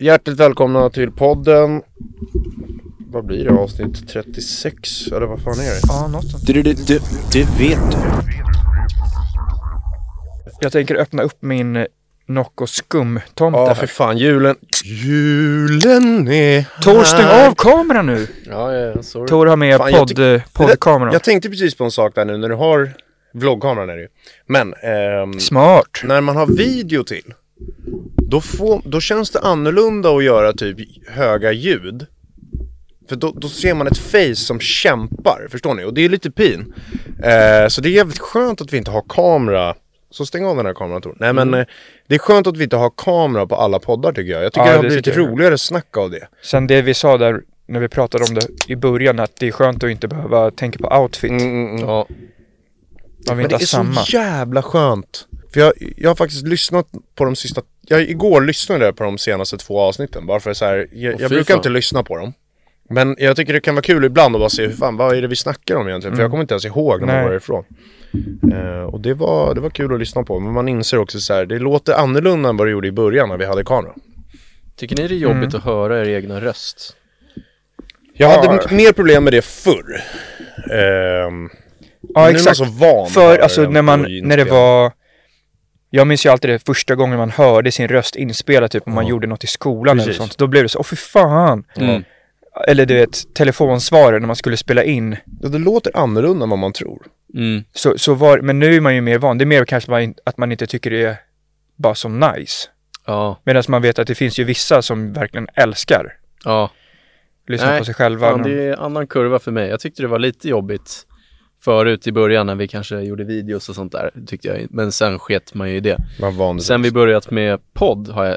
Hjärtligt välkomna till podden. Vad blir det? Avsnitt 36? Eller vad fan är det? Ja, något sånt. Du, du, du, det vet du. Jag tänker öppna upp min Nocco skumtomte Ja, här. för fan. Julen. Julen är Tor, stäng här. av kameran nu! Ja, ja, sorry. Tor har med Fan, jag podd, poddkameran. Jag tänkte precis på en sak där nu när du har vloggkameran är det ju. Men ehm, Smart. när man har video till då, får, då känns det annorlunda att göra typ höga ljud. För då, då ser man ett face som kämpar, förstår ni? Och det är lite pin. Eh, så det är jävligt skönt att vi inte har kamera. Så stäng av den här kameran Tor. Nej men eh, det är skönt att vi inte har kamera på alla poddar tycker jag. Jag tycker Ja, det har blivit roligare snack av det. Sen det vi sa där när vi pratade om det i början att det är skönt att inte behöva tänka på outfit. Mm, mm, mm. Ja. Man vill Men inte det ha är samma. så jävla skönt. För jag, jag har faktiskt lyssnat på de sista, jag, igår lyssnade jag på de senaste två avsnitten bara för så här, jag, jag brukar inte lyssna på dem. Men jag tycker det kan vara kul ibland att bara se hur fan, vad är det vi snackar om egentligen? För jag kommer inte ens ihåg när man var ifrån. Eh, och det var, det var kul att lyssna på, men man inser också så här, det låter annorlunda än vad det gjorde i början när vi hade kamera. Tycker ni det är jobbigt Mm. att höra er egna röst? Jag Ja. hade mer problem med det förr. Ehm, Ja, nu är man exakt. så van att För alltså när man, när det var jag minns ju alltid det första gången man hörde sin röst inspelad, typ om man gjorde något i skolan eller Precis. sånt. Då blev det så, åh fy fan! Mm. Eller du vet, telefonsvarare när man skulle spela in. Ja, det låter annorlunda än vad man tror. Mm. Så, så var, men nu är man ju mer van. Det är mer kanske man, att man inte tycker det är bara så nice. Ja, Medan man vet att det finns ju vissa som verkligen älskar ja. lyssna Nej, på sig själva. Fan, det är annan kurva för mig. Jag tyckte det var lite jobbigt förut i början när vi kanske gjorde videos och sånt där, tyckte jag. Men sen sket man ju i det. Man van Sen vi börjat med podd har jag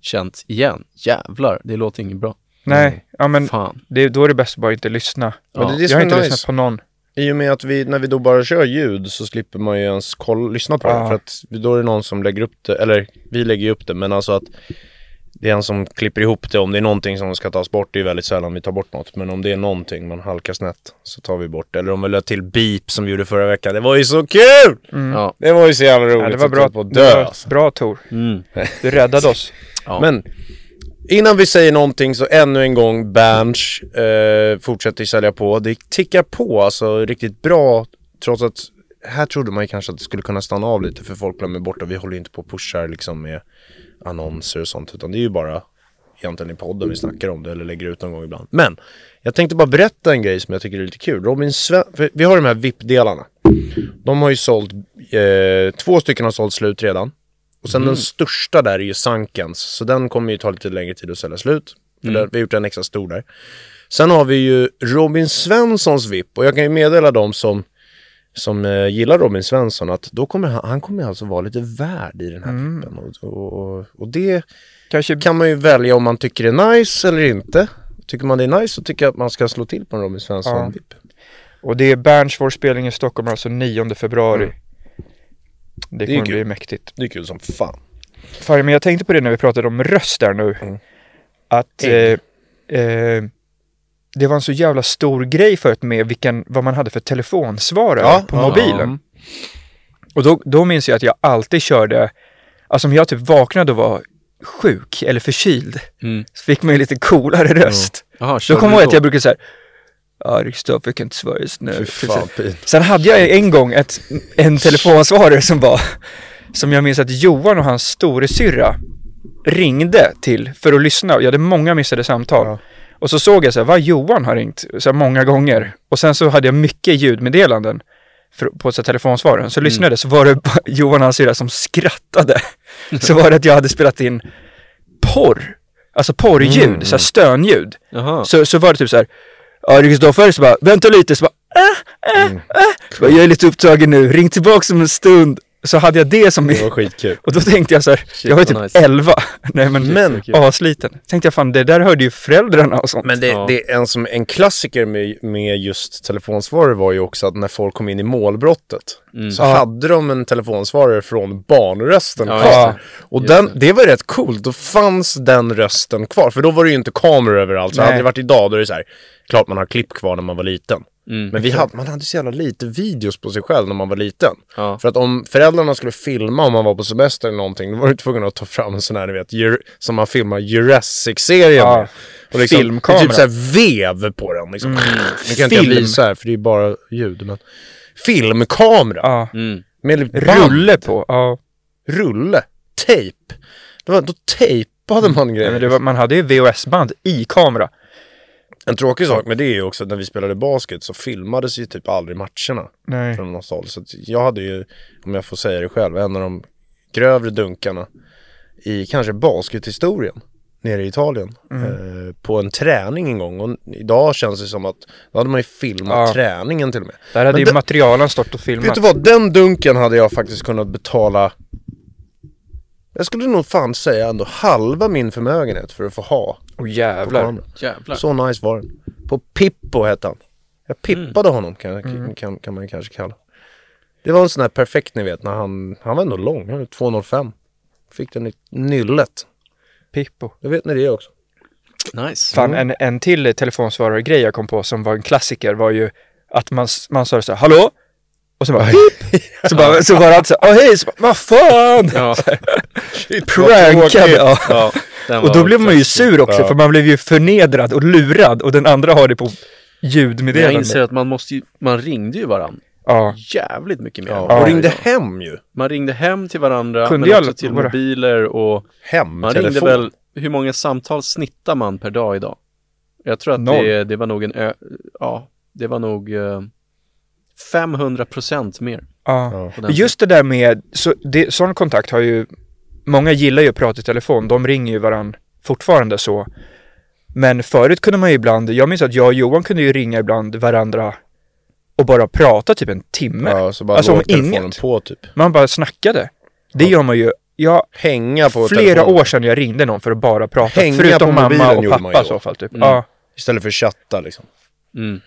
känt igen, jävlar, det låter inget bra. Nej, ja men Fan. det, då är det bäst att bara inte lyssna. Men det är det jag har inte nice. lyssnat på någon. I och med att vi, när vi då bara kör ljud så slipper man ju ens kolla, lyssna på Ja. det. För att då är det någon som lägger upp det, eller vi lägger ju upp det, men alltså att det är en som klipper ihop det. Om det är någonting som ska tas bort, det är väldigt sällan vi tar bort något. Men om det är någonting man halkar snett så tar vi bort det. Eller om vi lade till beep som vi gjorde förra veckan. Det var ju så kul! Ja. Det var ju så jävla roligt. Ja, det var att bra, på att det dö. var alltså. bra Tor. Mm. Du räddade oss. Ja. Men innan vi säger någonting så ännu en gång Berns eh, fortsätter sälja på. Det tickar på alltså riktigt bra trots att här trodde man ju kanske att det skulle kunna stanna av lite för folk glömmer bort och vi håller ju inte på och pushar liksom med annonser och sånt utan det är ju bara egentligen i podden vi snackar om det eller lägger ut någon gång ibland. Men jag tänkte bara berätta en grej som jag tycker är lite kul. Robin Sven, vi har de här VIP-delarna. De har ju sålt, eh, två stycken har sålt slut redan. Och sen den största där är ju Sankens, så den kommer ju ta lite längre tid att sälja slut. För där, vi har gjort en extra stor där. Sen har vi ju Robin Svenssons VIP och jag kan ju meddela dem som, som eh, gillar Robin Svensson att då kommer han, han kommer alltså vara lite värd i den här VIPen. Och, och, och, och det Kanske kan man ju välja om man tycker det är nice eller inte. Tycker man det är nice så tycker jag att man ska slå till på en Robin Svensson Ja. Och det är Berns vår spelning i Stockholm alltså 9 februari. Mm. Det kommer kul. bli mäktigt. Det är kul som fan. Fan, men jag tänkte på det när vi pratade om röst där nu. Mm. Att eh, eh, det var en så jävla stor grej förut med vilken, vad man hade för telefonsvarare Ja, på ja, mobilen. Och då, då minns jag att jag alltid körde, alltså om jag typ vaknade och var sjuk eller förkyld, Mm. så fick man ju lite coolare röst. Jaha, Då körde kommer jag ihåg att då? jag brukade säga Ja, Kristoffer, jag kan inte svara just nu. Fan. Sen hade jag en gång ett, en telefonsvarare som var, som jag minns att Johan och hans storasyrra ringde till för att lyssna. Jag hade många missade samtal. Ja. Och så såg jag så här, vad Johan har ringt så här, många gånger. Och sen så hade jag mycket ljudmeddelanden för, på så här, telefonsvararen. Så lyssnade jag, så var det Johan och hans syrra som skrattade. så var det att jag hade spelat in porr. Alltså porrljud, Mm. så här stönljud. Jaha. Så, så var det typ så här, ja Kristoffer, så bara, vänta lite, så bara, äh, äh, Mm. äh. Så bara, jag är lite upptagen nu, ring tillbaks om en stund. Så hade jag det som Det var skitkul. Och då tänkte jag så här, jag var typ nice. 11. Nej men, Men- asliten. Tänkte jag fan, det där hörde ju föräldrarna och sånt. Men det, Ja. det är en, som, en klassiker med, med just telefonsvarare var ju också att när folk kom in i målbrottet så Ja. hade de en telefonsvarare från barnrösten Ja, kvar. Och den, det. det var rätt coolt, då fanns den rösten kvar. För då var det ju inte kameror överallt. Så Nej. hade det varit idag då är det så här, klart man har klipp kvar när man var liten. Mm. Men vi hade, man hade så jävla lite videos på sig själv när man var liten. Ja. För att om föräldrarna skulle filma om man var på semester eller någonting, då var du tvungen att ta fram en sån här, du vet, som man filmar Jurassic-serien Ja, med. Och liksom, filmkamera. det är Typ såhär vev på den liksom. Nu kan inte jag Film. visa här för det är bara ljud, men. Filmkamera. Ja, Mm. Med band. rulle på. Ja, Rulle. Tejp. Det var, då tejpade man grejer. men det var, man hade ju VHS-band i kamera. En tråkig sak med det är ju också att när vi spelade basket så filmades ju typ aldrig matcherna. Nej. från något håll. Så jag hade ju, om jag får säga det själv, en av de grövre dunkarna i kanske baskethistorien nere i Italien. Eh, på en träning en gång och idag känns det som att då hade man ju filmat Ja. träningen till och med. Där hade Men ju det- materialen stått och filmat. Vet du vad, den dunken hade jag faktiskt kunnat betala jag skulle nog fan säga ändå halva min förmögenhet för att få ha Åh på jävlar. Jävlar. Så nice var den. På Pippo hette han. Jag pippade honom kan, kan, kan man ju kanske kalla. Det var en sån här perfekt ni vet när han, han var ändå lång, han var 2,05. Fick den i nyllet. Pippo. Det vet ni det också. Nice. Fan, en, en till telefonsvarare-grej jag kom på som var en klassiker var ju att man, man sa så här, hallå? Och så bara, pip! Så, bara, så var alltid så åh hej! Så bara, vad fan! Ja. Prankad! Ja. ja Och då blev man ju sur också Ja. för man blev ju förnedrad och lurad och den andra har det på Men jag inser att man måste ju, man ringde ju varann Ja, jävligt mycket mer. Ja, och ringde hem ju. Man ringde hem till varandra, Kunde men också till våra- mobiler och man ringde Hemtelefon. väl, hur många samtal snittar man per dag idag? Jag tror att det, det var nog en, ö, ja, det var nog eh, 500 procent mer. ja. Ja. Just det där med, så det, sån kontakt har ju, många gillar ju att prata i telefon, de ringer ju varann fortfarande så. Men förut kunde man ju ibland, jag minns att jag och Johan kunde ju ringa ibland varandra och bara prata typ en timme. Ja, så bara Alltså, om inget. på typ. Man bara snackade. Det gör man ju, jag, Hänga på flera telefonen. år sedan jag ringde någon för att bara prata. Hänga förutom på mamma och pappa i så fall typ. Mm. Ja, Istället för chatta liksom. Mm.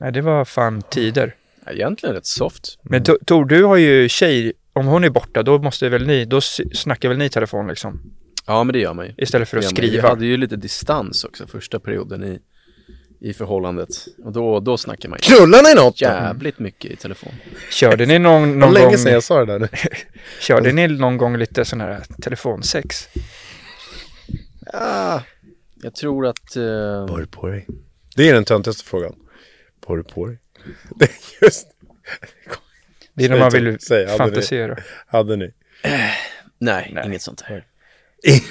Nej det var fan tider. Ja, Egentligen rätt soft. Men To- Tor, du har ju tjej, om hon är borta då måste väl ni, då snackar väl ni i telefon liksom? Ja, men det gör man ju. Istället för att ju. Vi skriva. hade ju lite distans också första perioden i, i förhållandet. Och då, då snackar man ju Knullar ni något? då? jävligt mycket i telefon. Körde ni någon, någon länge gång, sedan jag sa det där nu. körde ni någon gång lite sån här telefonsex? Ah, jag tror att... eh, Var på dig? Det är den töntigaste frågan. Var du på dig? Det är just, Det är när man vill säg, hade ni- fantisera. hade ni? nej, Nej. inget sånt här.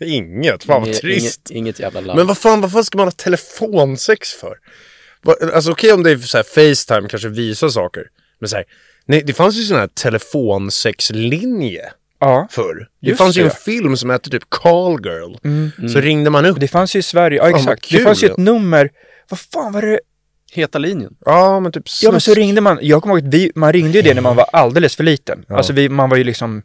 Inget, fan vad Inget- trist. Inget, inget jävla labb. Men vad fan, vad fan ska man ha telefonsex för? Alltså okej om det är så här Facetime, kanske visa saker. Men så här, nej, det fanns ju sån här telefonsexlinje Ja, förr. Det fanns ju det. en film som hette typ Call Girl. Mm. Så ringde man upp. det fanns ju i Sverige, ja exakt. Det fanns ju ett nummer, vad fan var det? Heta linjen. Ja men typ Ja men så snus- ringde man, jag kommer ihåg att vi, man ringde ju det när man var alldeles för liten. Ja. Alltså vi, man var ju liksom,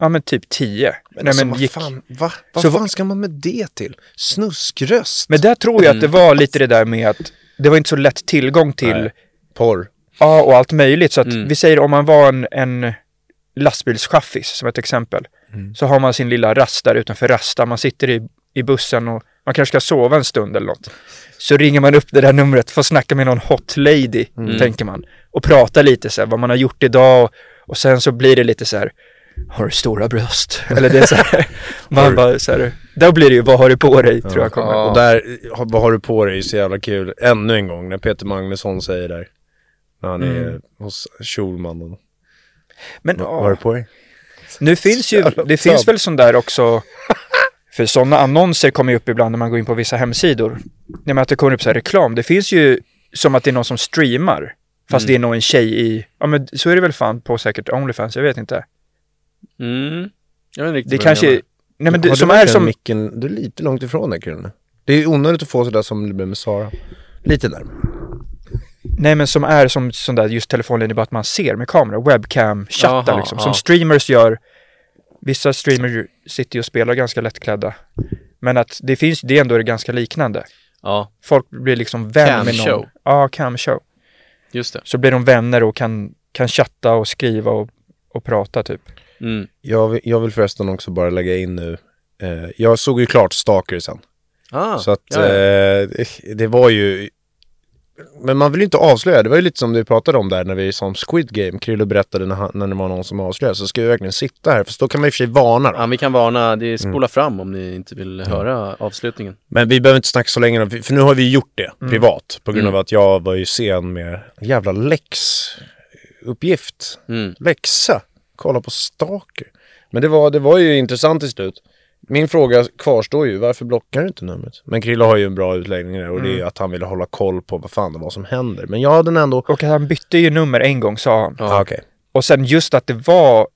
ja men typ tio. Men, Nej, alltså, men vad gick, fan, va? vad Så fan vad- ska man med det till? Snuskröst? men där tror jag att det var lite det där med att det var inte så lätt tillgång till, Nej. Porr. ja och allt möjligt. Så att Mm. vi säger om man var en, en lastbilschaffis som ett exempel. Så har man sin lilla rast där utanför Rasta, man sitter i, i bussen och man kanske ska sova en stund eller något. Så ringer man upp det där numret, får snacka med någon hot lady, tänker man. Och prata lite så här, vad man har gjort idag och, och sen så blir det lite så här, har du stora bröst? Eller det är så här, man bara så här, då blir det ju, vad har du på dig? Tror jag kommer. Ja. Och där, vad har du på dig? Så jävla kul. Ännu en gång när Peter Magnusson säger där. När han är Mm. hos Schulmannen. Men Vad vad har du på dig? Nu finns ju, det finns väl sån där också, för sådana annonser kommer ju upp ibland när man går in på vissa hemsidor. Nej men att det kommer upp så här reklam. Det finns ju som att det är någon som streamar. Fast det är nog en tjej i, ja men så är det väl fan på säkert Onlyfans, jag vet inte. Mm. Jag vet inte riktigt Det kanske, nej men det, du som är som, Micken, du är lite långt ifrån där killen. Det är onödigt att få sådär som det blev med Sara. Lite närmare. Nej men som är som sån där just telefonlinje bara att man ser med kamera, webcam-chattar liksom. ja. Som streamers gör. Vissa streamers sitter ju och spelar ganska lättklädda. Men att det finns, det är ändå ganska liknande. Ja, Folk blir liksom vän Cam med någon. show. Ja, cam show. just det. Så blir de vänner och kan, kan chatta och skriva och, och prata typ. Mm. Jag, vill- jag vill förresten också bara lägga in nu. Eh, jag såg ju klart Stalker sen. Ah, så att ja, ja. Eh, det var ju... Men man vill ju inte avslöja. Det var ju lite som vi pratade om där när vi sa om Squid Game. Krille berättade när, han, när det var någon som avslöjade. Så ska vi verkligen sitta här. För då kan man i och för sig varna då. Ja, vi kan varna, det är Mm. spola fram om ni inte vill höra avslutningen. Men vi behöver inte snacka så länge för nu har vi gjort det privat. På grund Mm. av att jag var ju sen med jävla läxuppgift. Mm. Läxa. Kolla på Stalker. Men det var, det var ju intressant till slut. Min fråga kvarstår ju, varför blockar du inte numret? Men Krille har ju en bra utläggning där och det är att han ville hålla koll på vad fan det var som händer. Men jag hade den ändå... Och att han bytte ju nummer en gång sa han. Ja, okej. Och sen just att det var,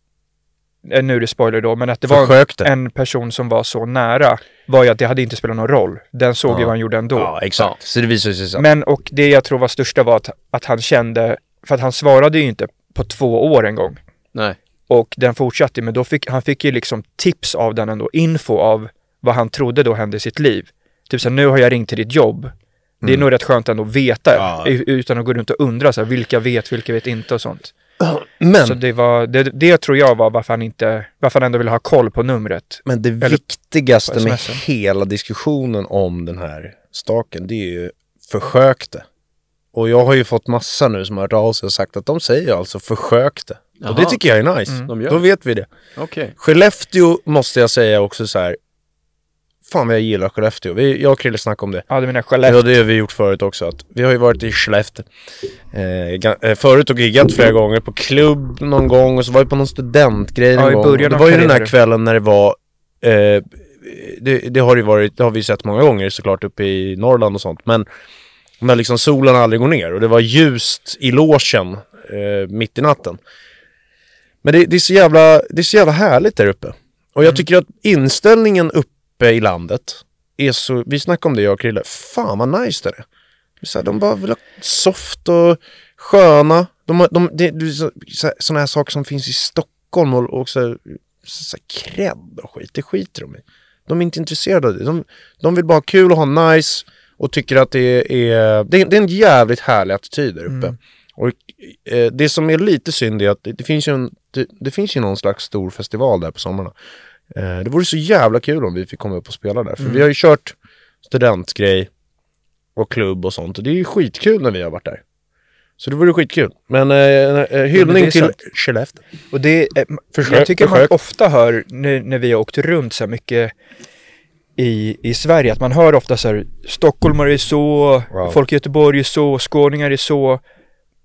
eh, nu är det spoiler då, men att det var Försökte. en person som var så nära var ju att det hade inte spelat någon roll. Den såg ju Ja. vad han gjorde ändå. Ja, exakt. Så det visade sig så. Men och det jag tror var största var att, att han kände, för att han svarade ju inte på två år en gång. Nej. Och den fortsatte, men då fick han fick ju liksom tips av den ändå, info av vad han trodde då hände i sitt liv. Typ så här, nu har jag ringt till ditt jobb. Det är nog rätt skönt ändå att veta, Ja. utan att gå runt och undra så här, vilka vet, vilka vet inte och sånt. Men, Så det var, det, det tror jag var varför han inte, varför han ändå ville ha koll på numret. men det Eller viktigaste med hela diskussionen om den här staken, det är ju försökte. Och jag har ju fått massa nu som har hört av sig och sagt att de säger alltså försökte. Och det Jaha. tycker jag är nice. Mm. Då vet vi det. Okej. Skellefteå måste jag säga också så här. Fan vad jag gillar Skellefteå. Vi, jag och Krille snackade om det. Ja, du menar Ja, Skellefteå? det har vi gjort förut också. Att vi har ju varit i Skellefteå eh, eh, förut och giggat flera gånger på klubb någon gång och så var vi på någon studentgrej någon Ja, i gång. det var ju den här kvällen när det var eh, det, det har ju varit, det har vi sett många gånger såklart uppe i Norrland och sånt. Men när liksom solen aldrig går ner och det var ljust i logen eh, mitt i natten. Men det, det, är så jävla, det är så jävla härligt där uppe. Och jag Mm. tycker att inställningen uppe i landet är så, vi snackade om det jag och Krille, fan vad nice det är. Så här, de bara vill ha soft och sköna. De, de, det, det så, så, såna här saker som finns i Stockholm och, och så, så, så här cred och skit, det skiter de i. De är inte intresserade av det. De, de vill bara ha kul och ha nice och tycker att det är, det är, det är en jävligt härlig attityd där uppe. Mm. Och eh, det som är lite synd är att det, det, finns ju en, det, det finns ju någon slags stor festival där på sommarna. Eh, det vore så jävla kul om vi fick komma upp och spela där. För Mm. vi har ju kört studentgrej och klubb och sånt. Och det är ju skitkul när vi har varit där. Så det vore skitkul. Men eh, eh, hyllning är till. Skellefteå. Och det, är- Försök- jag tycker man försök. ofta hör när, när vi har åkt runt så här mycket i, i Sverige, att man hör ofta så här stockholmare är så, Wow. folk i Göteborg är så, skåningar är så.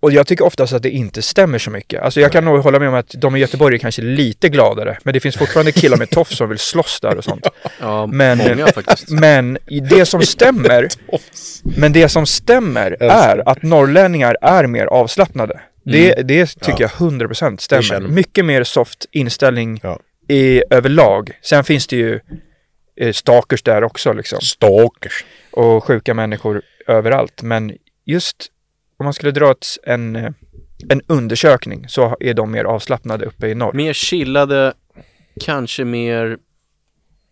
Och jag tycker oftast att det inte stämmer så mycket. Alltså jag kan nog hålla med om att de i Göteborg är kanske lite gladare, men det finns fortfarande killar med tofs som vill slåss där och sånt. Ja, Men- många faktiskt. Men det som stämmer, men det som stämmer är att norrlänningar är mer avslappnade. Det, det tycker Ja. jag 100% Det stämmer. Mycket mer soft inställning Ja. i, överlag. Sen finns det ju eh, stalkers där också liksom. Stalkers. Och sjuka människor överallt. Men just om man skulle dra ett, en, eh, en undersökning så är de mer avslappnade uppe i norr. Mer chillade, kanske mer,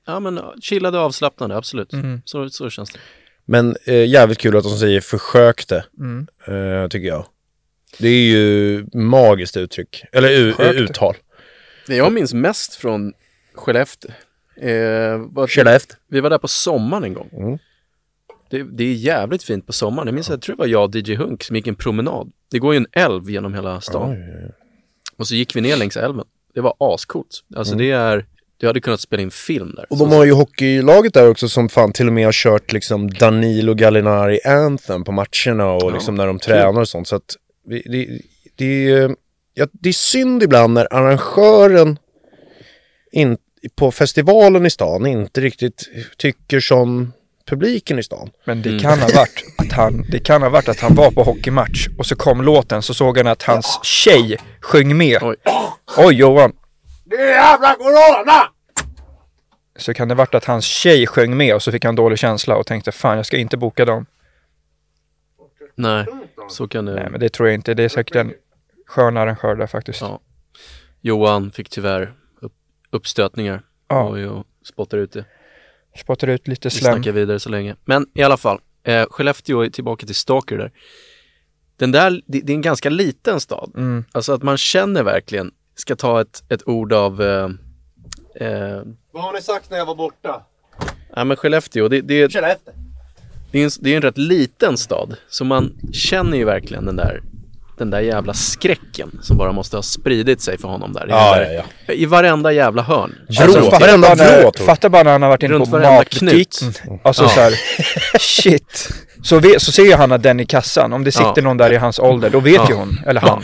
ja men chillade och avslappnade, absolut. Mm. Så, så känns det. Men eh, jävligt kul att de säger försökte, Mm. eh, tycker jag. Det är ju magiskt uttryck. Eller u- uttal. Det jag minns mest från Skellefteå, eh, Skellefteå. vi var där på sommaren en gång. Mm. Det, det är jävligt fint på sommaren. Jag minns att jag tror det var jag och DJ Hunk som gick en promenad. Det går ju en älv genom hela stan. Oj, oj, oj. Och så gick vi ner längs älven. Det var ascoolt. Alltså det är, du hade kunnat spela in film där. Och de har ju hockeylaget där också som fan till och med har kört liksom Danilo Gallinari Anthem på matcherna och Ja, liksom när de tränar och sånt. Så att det, det, det, är- ja, det är synd ibland när arrangören in, på festivalen i stan inte riktigt tycker som publiken i stan. Men det Mm. kan ha varit att han, det kan ha varit att han var på hockeymatch och så kom låten så såg han att hans tjej sjöng med. Oj. Oj Johan! Det är jävla corona! Så kan det varit att hans tjej sjöng med och så fick han dålig känsla och tänkte fan jag ska inte boka dem. Nej, så kan det... Nej, men det tror jag inte. Det är säkert en skön arrangör där faktiskt. Ja. Johan fick tyvärr upp, uppstötningar Ja. och jag spottar ut det. Spottar ut lite Vi slem. snackar vidare så länge. Men i alla fall, eh, Skellefteå är tillbaka till Stalker där. Den där, det, det är en ganska liten stad. Mm. Alltså att man känner verkligen, ska ta ett, ett ord av eh, eh, Vad har ni sagt när jag var borta? Ja men Skellefteå, det, det, Känna efter. det, är en, det är en rätt liten stad. Så man känner ju verkligen den där, den där jävla skräcken som bara måste ha spridit sig för honom där. I, Ja, där, ja, ja. I varenda jävla hörn. Vrå, fatta varenda bara när- vrå. Fatta bara när han har varit inne på varenda matbutiken. Alltså Ja. så här, shit. Så, vet, så ser ju han att den i kassan, om det sitter Ja. någon där i hans ålder, då vet Ja. ju hon, eller han.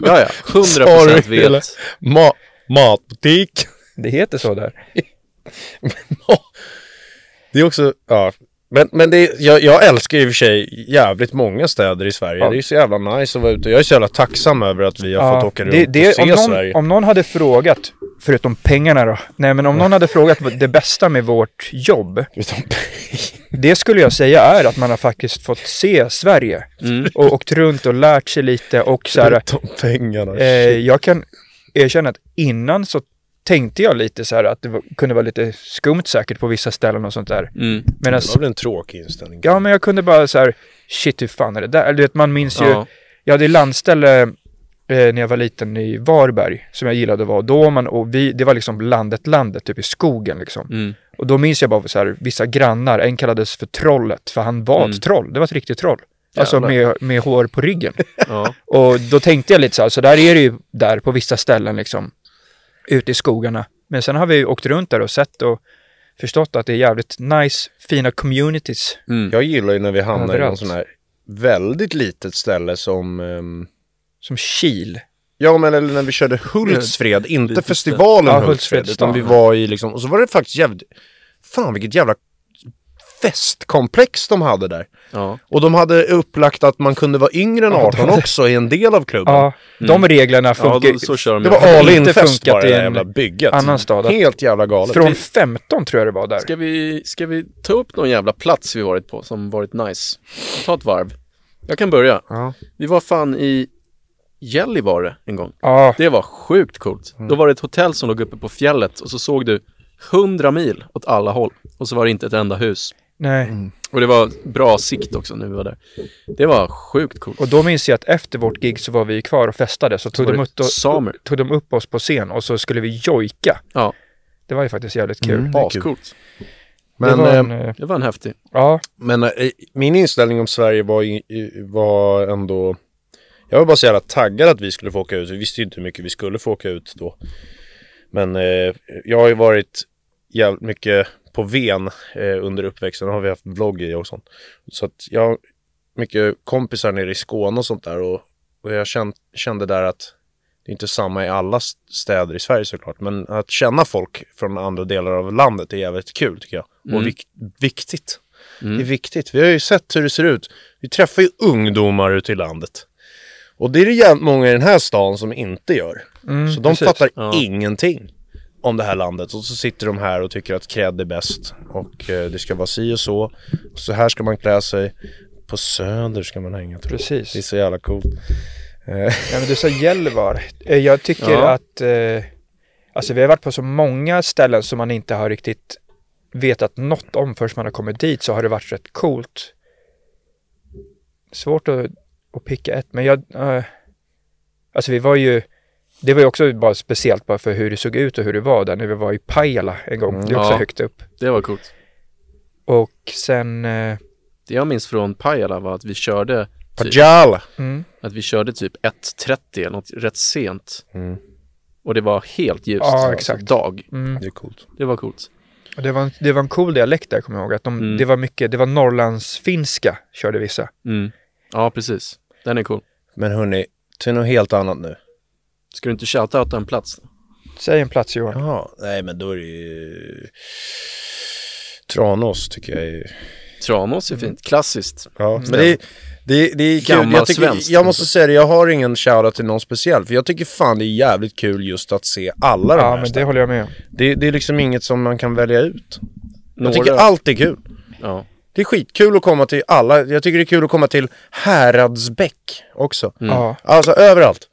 Ja, ja. 100% Sorry, eller- vet. Ma matbutik. Det heter så där. Det är också, ja. Men, men det jag, jag älskar i och för sig jävligt många städer i Sverige. Ja. Det är så jävla nice att vara ute. Jag är så jävla tacksam över att vi har fått åka runt det, det, och se om, någon, Sverige. om någon hade frågat, förutom pengarna då, nej men om någon hade frågat vad det bästa med vårt jobb, det skulle jag säga är att man har faktiskt fått se Sverige. Mm. Och åkt runt och lärt sig lite och så här, Förutom pengarna. Eh, jag kan erkänna att innan så tänkte jag lite så här att det var, kunde vara lite skumt säkert på vissa ställen och sånt där. Mm. Men det var väl en tråkig inställning. ja, men jag kunde bara så här, shit hur fan är det där? Eller, Du vet, man minns ju, Ja. jag hade landställe eh, när jag var liten i Varberg som jag gillade att vara. Då var man, och vi, det var liksom landet, landet, typ i skogen liksom. Mm. Och då minns jag bara så här, vissa grannar, en kallades för trollet, för han var Mm. ett troll, det var ett riktigt troll. Alltså med, med hår på ryggen. Ja. Och då tänkte jag lite så här, så där är det ju där på vissa ställen liksom. Ute i skogarna. Men sen har vi ju åkt runt där och sett och förstått att det är jävligt nice, fina communities. Mm. Jag gillar ju när vi hamnar i någon Överallt. sån här väldigt litet ställe som ehm, Som Kil. Ja men eller när vi körde Hultsfred, inte Litet festivalen Ja, Hultsfred, utan vi var i liksom, och så var det faktiskt jävligt, fan vilket jävla festkomplex de hade där. Ja. Och de hade upplagt att man kunde vara yngre än Ja, 18 de- också i en del av klubben. Ja, de reglerna ja, funkar då, så kör de Det var all in inte fest funkat bara, i det där jävla bygget. annan stad. Helt jävla galet. Från 15 tror jag det var där. Ska vi, ska vi ta upp någon jävla plats vi varit på som varit nice? Ta ett varv. Jag kan börja. Ja. Vi var fan i Gällivare en gång. Ja, Det var sjukt coolt. Mm. Då var det ett hotell som låg uppe på fjället och så såg du 100 mil åt alla håll. Och så var det inte ett enda hus. nej. Mm. Och det var bra sikt också när vi var där. Det var sjukt coolt. Och då minns jag att efter vårt gig så var vi kvar och festade. Så tog, var de upp, Samer. tog de upp oss på scen och så skulle vi jojka. Ja, Det var ju faktiskt jävligt kul. Mm. det är kul. ascoolt. Men, det var eh, en, eh, Det var en häftig. ja, men eh, min inställning om Sverige var, i- var ändå Jag var bara så jävla taggad att vi skulle få åka ut. Vi visste ju inte hur mycket vi skulle få åka ut då. Men eh, jag har ju varit jävligt mycket på Ven eh, under uppväxten. Har vi haft vlogg i och sånt. Så att jag har mycket kompisar nere i Skåne och sånt där. Och, och jag känd, kände där att det är inte samma i alla st- städer i Sverige såklart. Men att känna folk från andra delar av landet är jävligt kul tycker jag. Och Mm. vik- viktigt. Mm. Det är viktigt. Vi har ju sett hur det ser ut. Vi träffar ju ungdomar ute i landet. Och det är det jävligt många i den här stan som inte gör. mm, Så de precis. fattar Ja. ingenting om det här landet. Och så sitter de här och tycker att cred är bäst. Och eh, det ska vara si och så. Så här ska man klä sig. På Söder ska man hänga tror jag. Precis. Det är så jävla coolt. Eh, Ja, men du sa Gällivare. Eh, Jag tycker Ja. att, eh, alltså vi har varit på så många ställen som man inte har riktigt vetat något om förrän man har kommit dit så har det varit rätt coolt. Svårt att, att picka ett, men jag, eh, alltså vi var ju, det var ju också bara speciellt bara för hur det såg ut och hur det var där när vi var i Pajala en gång. Mm. Det är också Ja. högt upp. Det var coolt. Och sen, eh, Det jag minns från Pajala var att vi körde typ, Pajala! mm, att vi körde typ 1.30 eller något rätt sent. Mm, Och det var helt ljust. Ja, alltså exakt. Dag. mm. det är coolt. Det var coolt. Och det var, en, det var en cool dialekt där kommer jag ihåg. Att de, Mm. Det var mycket, det var Norrlandsfinska körde vissa. Mm. Ja, precis. Den är cool. Men hörni, till något helt annat nu. Ska du inte shoutouta en plats? Säg en plats Johan. Jaha, nej men då är det ju... Tranås tycker jag är... Tranås är fint. Klassiskt. Ja, men det, det, det är kul. Jag, tycker, jag måste säga det, jag har ingen shoutout till någon speciell. För jag tycker fan det är jävligt kul just att se alla de Ja, här men det håller jag med om. det, det är liksom inget som man kan välja ut. Jag Några- tycker allt är kul. Ja. Det är skitkul att komma till alla, jag tycker det är kul att komma till Häradsbäck också. Ja. Alltså överallt.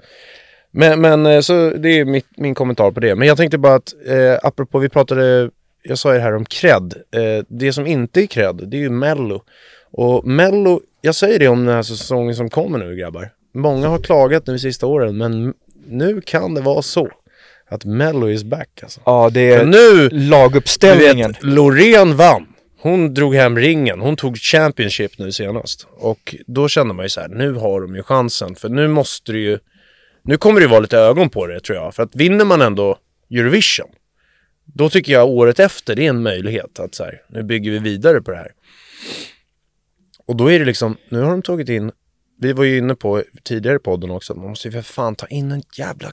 Men, men eh, så det är mitt, min kommentar på det. Men jag tänkte bara att, eh, apropå vi pratade, jag sa ju det här om cred. Eh, det som inte är cred, det är ju mello. Och mello, jag säger det om den här säsongen som kommer nu grabbar. Många har klagat nu de sista åren, men nu kan det vara så. Att mello is back alltså. Ja, det är nu, laguppställningen. vet, Loreen vann. Hon drog hem ringen. Hon tog Championship nu senast. Och då kände man ju så här, nu har de ju chansen. För nu måste det ju, nu kommer det ju vara lite ögon på det tror jag. För att vinner man ändå Eurovision, då tycker jag året efter det är en möjlighet att så här, nu bygger vi vidare på det här. Och då är det liksom, nu har de tagit in, vi var ju inne på tidigare i podden också, man måste ju för fan ta in en jävla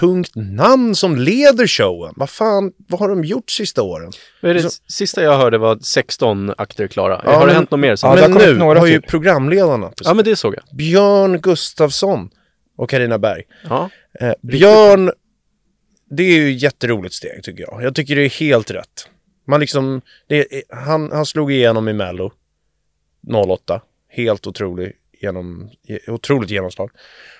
tungt namn som leder showen. Vad fan, vad har de gjort sista åren? Det sista jag hörde var 16 akter klara. Ja, har det men- hänt något mer? sen Ja, det har men nu några har ju programledarna, ja, men det såg jag. Björn Gustafsson och Karina Berg. Ja. Eh, Björn, det är ju ett jätteroligt steg tycker jag. Jag tycker det är helt rätt. Man liksom, det han, han slog igenom i Mello 08. Helt otrolig genom, otroligt genomslag.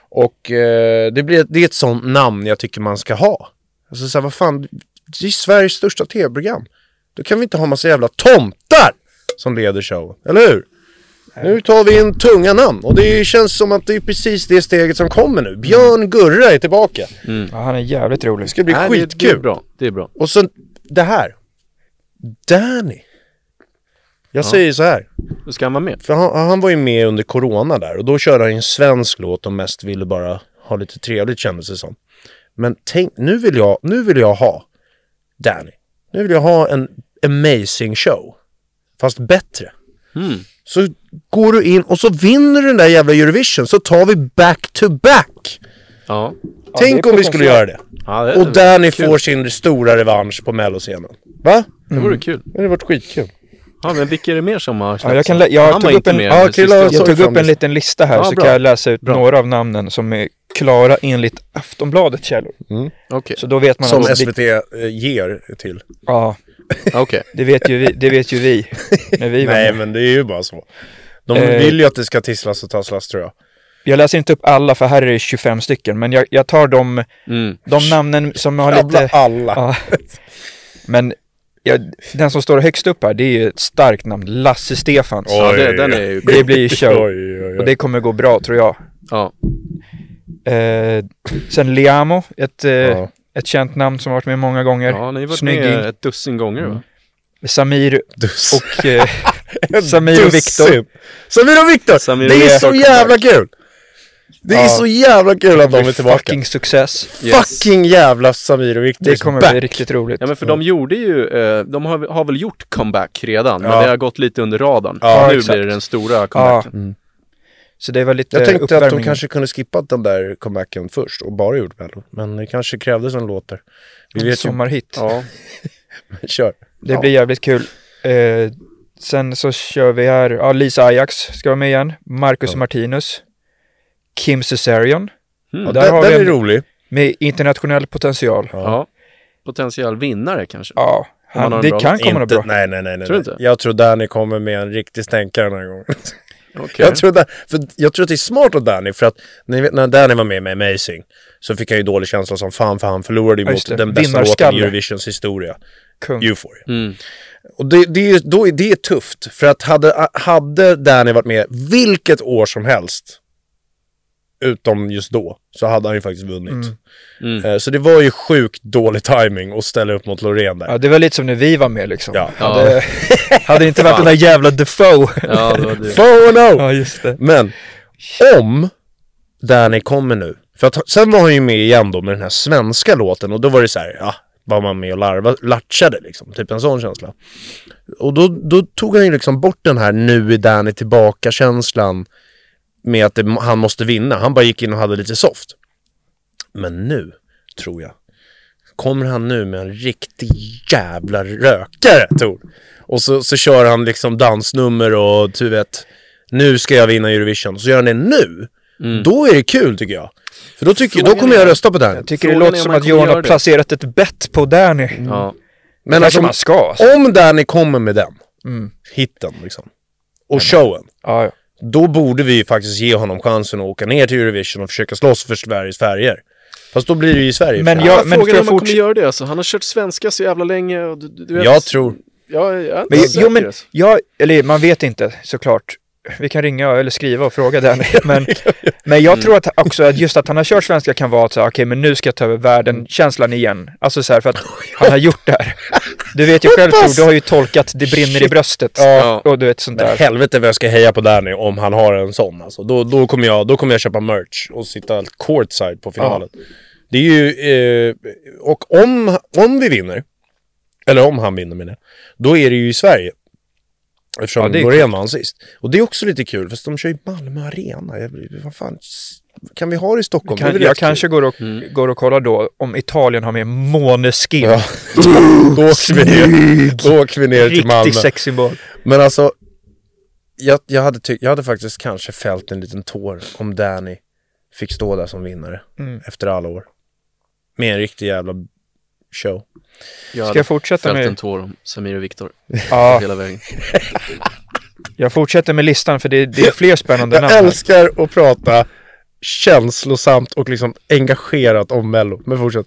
Och eh, det, blir, det är ett sånt namn jag tycker man ska ha. Alltså så här, vad fan, det är Sveriges största tv-program. Då kan vi inte ha massa jävla tomtar som leder showen, eller hur? Nu tar vi in tunga namn och det känns som att det är precis det steget som kommer nu. Björn Gurra är tillbaka. Ja, han är jävligt rolig. Det ska bli Nej, det, skitkul. det är bra. Det är bra. Och så det här. Danny. Jag säger så här. Då ska han vara med. För han, han var ju med under corona där och då körde han en svensk låt och mest ville bara ha lite trevligt kändes det som. Men tänk, nu vill jag, nu vill jag ha Danny. Nu vill jag ha en amazing show. Fast bättre. Mm. Så går du in och så vinner du den där jävla Eurovision så tar vi back to back. Ja. Tänk är om vi skulle göra det. ja det, Och Danny kul. får sin stora revansch på melloscenen. Va? Det vore kul. Det hade varit skitkul. Ja, men vilka är det mer som har Ja, jag, kan jag tog upp en, Ja, Krilla jag tog upp en liten lista här Ja, så bra. kan jag läsa ut Bra. några av namnen som är klara enligt Aftonbladet källor. Okej, Så då vet man Som SVT eh, ger till. Ja, okej. det vet ju vi, det vet ju vi när vi Nej men det är ju bara så. De Eh. vill ju att det ska tisslas och tasslas tror jag. Jag läser inte upp alla för här är det 25 stycken, men jag, jag tar de, Mm. de namnen som har Jävla lite... alla. Ja. Men ja, den som står högst upp här, det är ju ett starkt namn. Lasse Stefans. Ja, Oj. det, den är ju Det blir show. Oj, oj, Och det kommer gå bra tror jag. Ja. Eh, sen Liamo, ett, eh, Ja. Ett känt namn som har varit med många gånger. ja, ni har varit Snygging. med ett dussin gånger va? Samir Dus. och eh, Samir och. Viktor. Samir och Viktor! Det är så jävla kul! Det är Ja. så jävla kul att de är tillbaka. Fucking success. Yes. Fucking jävla Samir och Viktor Det kommer back. bli riktigt roligt. Ja men för de gjorde ju, eh, de har, har väl gjort comeback redan, men Ja. det har gått lite under radarn. Ja, nu exakt. blir det den stora comebacken. Mm. Så det var lite Jag tänkte att de uppvärmning. kanske kunde skippa den där comebacken först och bara gjort Mello. Men det kanske krävdes en låt där. Vi vet ju. Sommarhit. Ja. Kör. Det Ja. blir jävligt kul. Eh, sen så kör vi här, ja Lisa Ajax ska vara med igen. Marcus Ja. Martinus. Kim Cesarion. Mm. Ja, där den har vi den är en- rolig. Med internationell potential. Ja, ja. Potentiell vinnare kanske. han, har en det kan komma något Inte, bra. nej, nej, nej. nej. Tror du inte? Jag tror Danny kommer med en riktig stänkare den här gången. Okej. Jag, tror där, för jag tror att det är smart av Danny för att ni vet, när Danny var med med Amazing så fick han ju dålig känsla som fan för han förlorade ju mot den bästa låten i. Eurovisions historia. Kung. Euphoria. Mm. Och det, det, är, då är, det är tufft för att hade, hade Danny varit med vilket år som helst utom just då så hade han ju faktiskt vunnit. Mm. Eh, Så det var ju sjukt dålig timing att ställa upp mot Loreen där. Ja, det var lite som när vi var med liksom. Ja. Hade, hade det inte varit den där jävla Defoe. Ja, det var det. For no! ja, just det. Men om Danny kommer nu, för att sen var han ju med igen då med den här svenska låten och då var det så här, ja, var man med och larva, latchade liksom, typ en sån känsla. Och då, då tog han ju liksom bort den här nu är Danny tillbaka-känslan med att det, han måste vinna. Han bara gick in och hade lite soft. Men nu, tror jag, kommer han nu med en riktig jävla rökare, Tor. Och så, så kör han liksom dansnummer och du vet, nu ska jag vinna Eurovision. Så gör han det nu. Då är det kul tycker jag. För då, tycker, då kommer jag rösta på den. Jag tycker det Frågan låter är om som att Johan har det. placerat ett bett på Danny. Ja. Men alltså, man ska. Alltså. om Danny kommer med den, Mm. hitten liksom. Och showen. Ja, ja. Då borde vi ju faktiskt ge honom chansen att åka ner till Eurovision och försöka slåss för Sveriges färger. Fast då blir det ju i Sverige. Men jag- fan. men Frågan om man forts- kommer göra det alltså. Han har kört svenska så jävla länge och du, du vet. jag tror... Ja, jag är inte Men, säker, jo, men jag, eller man vet inte såklart. Vi kan ringa eller skriva och fråga Danny. Men, men jag tror att också att just att han har kört svenska kan vara att säga, okej men nu ska jag ta över världen-känslan igen. Alltså så här för att han har gjort det här. Du vet ju själv Tor, du har ju tolkat det brinner i bröstet. Ja. Och du vet sånt Men där. helvete vad jag ska heja på Danny om han har en sån alltså. Då, då, kommer, jag, då kommer jag köpa merch och sitta courtside på finalen. Det är ju... Eh, och om, om vi vinner, eller om han vinner med det, då är det ju i Sverige. Eftersom Ja, det är Loreen vann sist. Och det är också lite kul, fast de kör ju Malmö Arena. Jag, vad fan, kan vi ha det i Stockholm? Det Kan, väl jag kanske går och, går och kollar då om Italien har med Måneskin. Ja. då, åker vi ner, då åker vi ner till Malmö. Riktig sexsymbol. Men alltså, jag, jag, hade ty- jag hade faktiskt kanske fällt en liten tår om Danny fick stå där som vinnare Mm. efter alla år. Med en riktig jävla show. Jag Ska jag fortsätta fällt en med... tår om Samir och Viktor Ja, hela vägen. jag fortsätter med listan för det, det är fler spännande namn Jag älskar att prata känslosamt och liksom engagerat om Mello. Men fortsätt.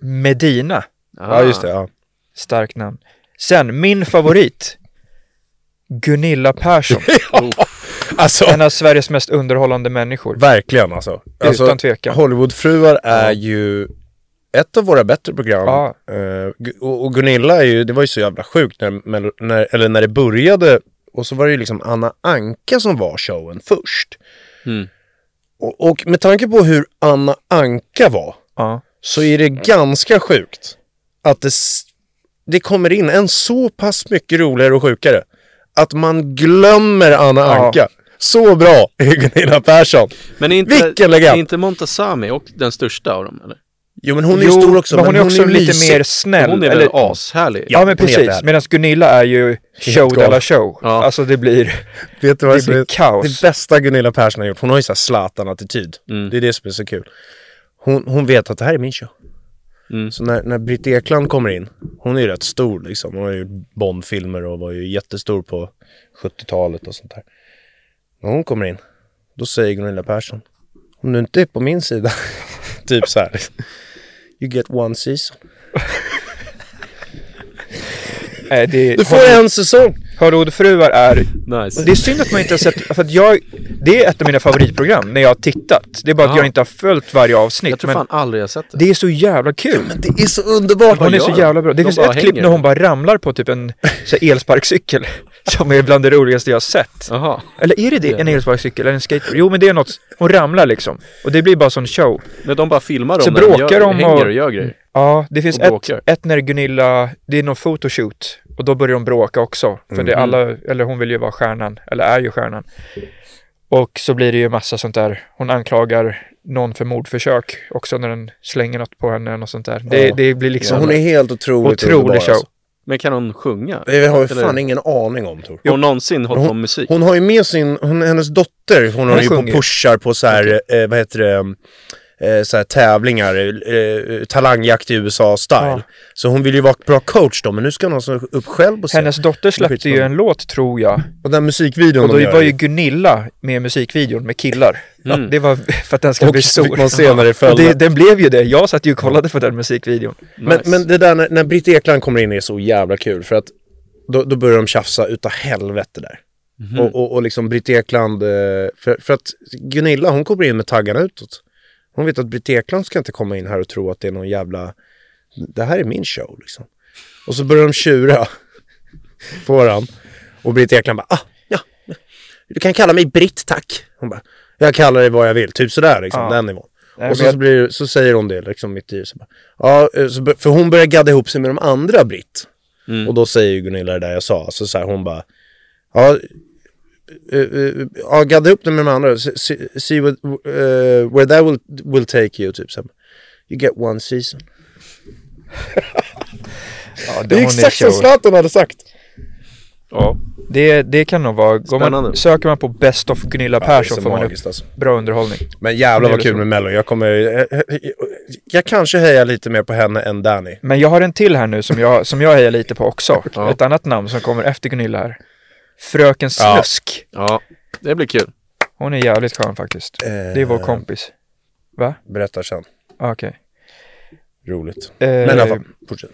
Medina. Ja, just det. Ja. Starkt namn. Sen, min favorit. Gunilla Persson. Alltså, En av Sveriges mest underhållande människor. verkligen alltså. alltså Utan tvekan. Hollywoodfruar är ju ett av våra bättre program. Ja. Eh, och, och Gunilla är ju, det var ju så jävla sjukt när, när, eller när det började. Och så var det ju liksom Anna Anka som var showen först. Mm. Och, och med tanke på hur Anna Anka var Ja. så är det ganska sjukt att det, det kommer in en så pass mycket roligare och sjukare att man glömmer Anna Ja. Anka. Så bra är Gunilla Persson. Men är inte, Vilken legend! är inte Montazami och den största av dem eller? Jo men hon är Jo, ju stor också. men hon är också lite mysig. mer snäll. Hon är väl eller, ashärlig? Ja, men hon är precis. Medan Gunilla är ju show de la show. Ja. Alltså det blir, Vet du vad det blir är kaos. det bästa Gunilla Persson har gjort? Hon har ju såhär Zlatan-attityd. Mm. Det är det som är så kul. Hon, hon vet att det här är min show. Mm. Så när, när Britt Ekland kommer in, hon är ju rätt stor liksom. Hon har ju Bond-filmer och var ju jättestor på 70-talet och sånt där. När hon kommer in, då säger Gunilla Persson, om du inte är på min sida, typ så här. You get one season. eh, det, Du får en säsong! Hollywoodfruar är Nice. Det är synd att man inte har sett, för att jag, det är ett av mina favoritprogram när jag har tittat. Det är bara att Ja. jag inte har följt varje avsnitt. jag tror men fan aldrig jag sett det. det är så jävla kul. Det är så underbart! Hon är så jävla bra. Det De finns ett klipp när hon bara ramlar på typ en så här, elsparkcykel. Som är bland det roligaste jag har sett. Jaha. Eller är det det? En elsparkcykel eller en skateboard? Jo men det är något, hon ramlar liksom. Och det blir bara sån show. Men de bara filmar Så dem när de bråkar gör, de hänger och- och gör grejer. Ja, det finns ett, bråkar. ett när Gunilla, det är någon photoshoot. Och då börjar de bråka också. För det är Mm. alla, eller hon vill ju vara stjärnan, eller är ju stjärnan. Och så blir det ju massa sånt där. Hon anklagar någon för mordförsök också när den slänger något på henne och sånt där. Det, Ja. det blir Så liksom hon är helt otroligt otrolig underbar, show. Alltså. Men kan hon sjunga? Jag har ju Eller- fan ingen aning om Tor. Har hon någonsin hållit på med musik? Hon har ju med sin, hon, hennes dotter, hon, har ju på pushar på så här, eh, vad heter det, eh, så här tävlingar, eh, talangjakt i USA-style. Ja. Så hon vill ju vara bra coach då, men nu ska hon alltså upp själv och se. Hennes dotter släppte ju en låt tror jag. Och den musikvideon Och då de gör var ju Gunilla med i musikvideon med killar. Mm. Det var för att den skulle och bli så fick stor. man se när det Och följde. det, den blev ju det. Jag satt ju och kollade på den musikvideon. Men, Nice. men det där när, när Britt Ekland kommer in är så jävla kul för att då, då börjar de tjafsa utav helvete där. Mhm. Och, och, och liksom Britt Ekland, eh, för, för att Gunilla hon kommer in med taggarna utåt. Hon vet att Britt Ekland ska inte komma in här och tro att det är någon jävla, det här är min show liksom. Och så börjar de tjura på varandra. Och Britt Ekland bara, ah, ja, du kan kalla mig Britt tack. Hon bara, jag kallar dig vad jag vill, typ sådär liksom, Ja. den nivån. Nej, och så, jag- så, blir, så säger hon det liksom mitt i. Så bara, ja, eh, så, för hon börjar gadda ihop sig med de andra Britt. Mm. Och då säger ju Gunilla det där jag sa. Så, så här, hon bara, ja, eh, eh, ja gadda ihop dig med de andra. Se, se, see what, eh, where that will, will take you. Typ så. You get one season. Ja, Det är hon exakt som. Zlatan hade sagt. Ja, Det, det kan nog vara, går man, söker man på Best of Gunilla Ja, det är Persson så får man upp alltså. bra underhållning. Men jävlar vad Det är kul så. med Mello. Jag kommer... Jag, jag kanske hejar lite mer på henne än Danny. Men jag har en till här nu som jag, som jag hejar lite på också. Ja. Ett annat namn som kommer efter Gunilla här. Fröken Ja. Snusk. ja, det blir kul. Hon är jävligt skön faktiskt. Det är vår kompis. Va? Berättar sen. Ah, Okej. Roligt. Eh, Men i alla fall, fortsätt.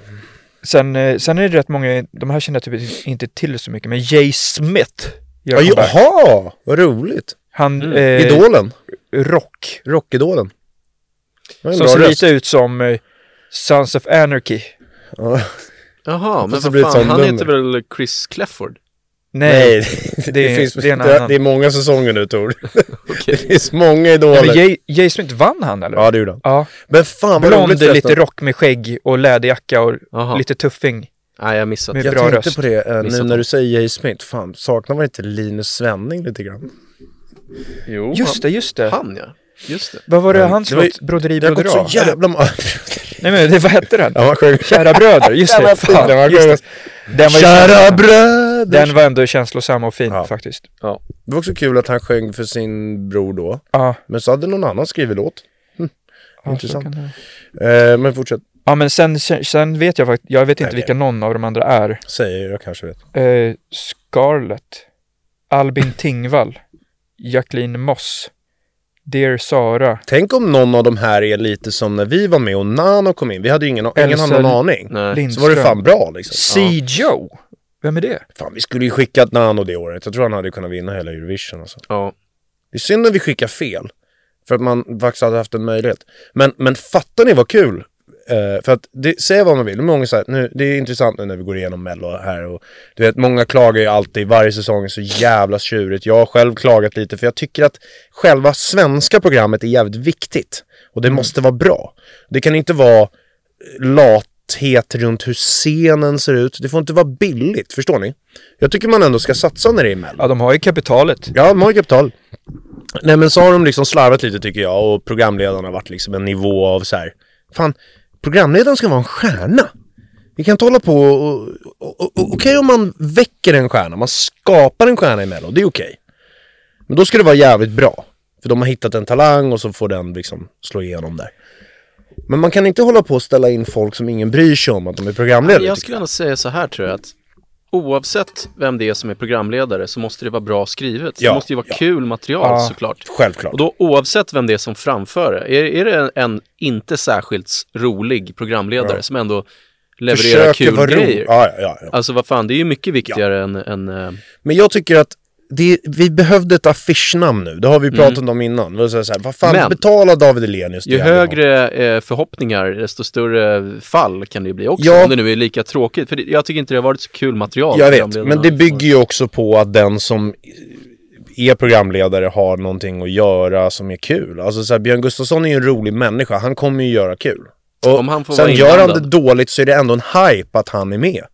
sen, eh, sen är det rätt många, de här känner jag typ inte till så mycket, men Jay Smith. Ja. Jaha, vad roligt. Han, Mm. eh, Idolen. rock. Rockidolen. Som ser röst. lite ut som eh, Sons of Anarchy. Ja. Jaha, men vad fan, han nummer. heter väl Chris Clefford? Nej, det, det är- finns, det är en det, annan. det är många säsonger nu Tor. Okej. Det finns många Nej, idoler. men Jay, Jay Smith vann han eller? Ja, det gjorde han. Ja. Men fan vad Blond, roligt lite rock med skägg och läderjacka och Jaha. lite tuffing. Nej, jag har missat. Med Jag bra tänkte röst. på det eh, nu när du säger Jay Smith. Fan, saknar man inte Linus Svenning lite grann? Jo, Just det, just det. Han ja. Just det. Vad var det hans låt? Broderi Det har gått Brodera? så jävla många... Nej men det, vad hette den? Ja. Kära bröder, just det. Fan, den var just sjöng- det. Den var, ju Kära bröder! Den var ändå känslosam och fin Ja. faktiskt. Det var också kul att han sjöng för sin bror då. Ja. Men så hade någon annan skrivit låt. ja, så Intressant. det- Eh, men fortsätt. Ja men sen, sen, sen vet jag faktiskt, jag vet inte Nej, vilka någon av de andra är. Säger jag kanske vet. Eh, Scarlett, Albin Tingvall, Jacqueline Moss, Dear Sara, Tänk om någon av de här är lite som när vi var med och Nano kom in. Vi hade ju ingen, ingen annan aning. Nej. Så var det fan bra liksom. C. Joe. Vem är det? Fan, vi skulle ju skickat Nano det året. Jag tror han hade kunnat vinna hela Eurovision alltså. Ja. Det är synd när vi skickar fel. För att man faktiskt hade haft en möjlighet. Men, men fattar ni vad kul? Eh, för att det, säga vad man vill, många så här, nu, det är intressant nu när vi går igenom Mello här och du vet, många klagar ju alltid, varje säsong är så jävla tjurigt. Jag har själv klagat lite för jag tycker att själva svenska programmet är jävligt viktigt. Och det måste vara bra. Det kan inte vara lathet runt hur scenen ser ut. Det får inte vara billigt, förstår ni? Jag tycker man ändå ska satsa när det är Mello. Ja, de har ju kapitalet. Ja, de har ju kapital. Nej men så har de liksom slarvat lite tycker jag och programledarna har varit liksom en nivå av så här. Fan, programledaren ska vara en stjärna. Vi kan inte hålla på och... och, och, okej om man väcker en stjärna, man skapar en stjärna i Mello, det är okej. Men då ska det vara jävligt bra. För de har hittat en talang och så får den liksom slå igenom där. Men man kan inte hålla på och ställa in folk som ingen bryr sig om att de är programledare. Jag skulle ändå säga så här tror jag att oavsett vem det är som är programledare så måste det vara bra skrivet. Ja, det måste ju vara ja. kul material Ja. såklart. Självklart. Och då oavsett vem det är som framför det, är, är det en, inte särskilt rolig programledare som ändå levererar kul vara rolig. grejer. Ja, ja, ja, ja. Alltså vad fan, det är ju mycket viktigare än, än eh, Men jag tycker att det, vi behövde ett affischnamn nu. Det har vi pratat om innan. Det var så här, vad fan, Men- betala David Hellenius det ju högre eh, förhoppningar, desto större fall kan det ju bli också. Ja. Om det nu är lika tråkigt. För det, jag tycker inte det har varit så kul material. Jag vet, men det bygger ju också på att den som är programledare har någonting att göra som är kul. Alltså så här, Björn Gustafsson är ju en rolig människa, han kommer ju göra kul. Och Om han får sen gör han det dåligt så är det ändå en hype att han är med.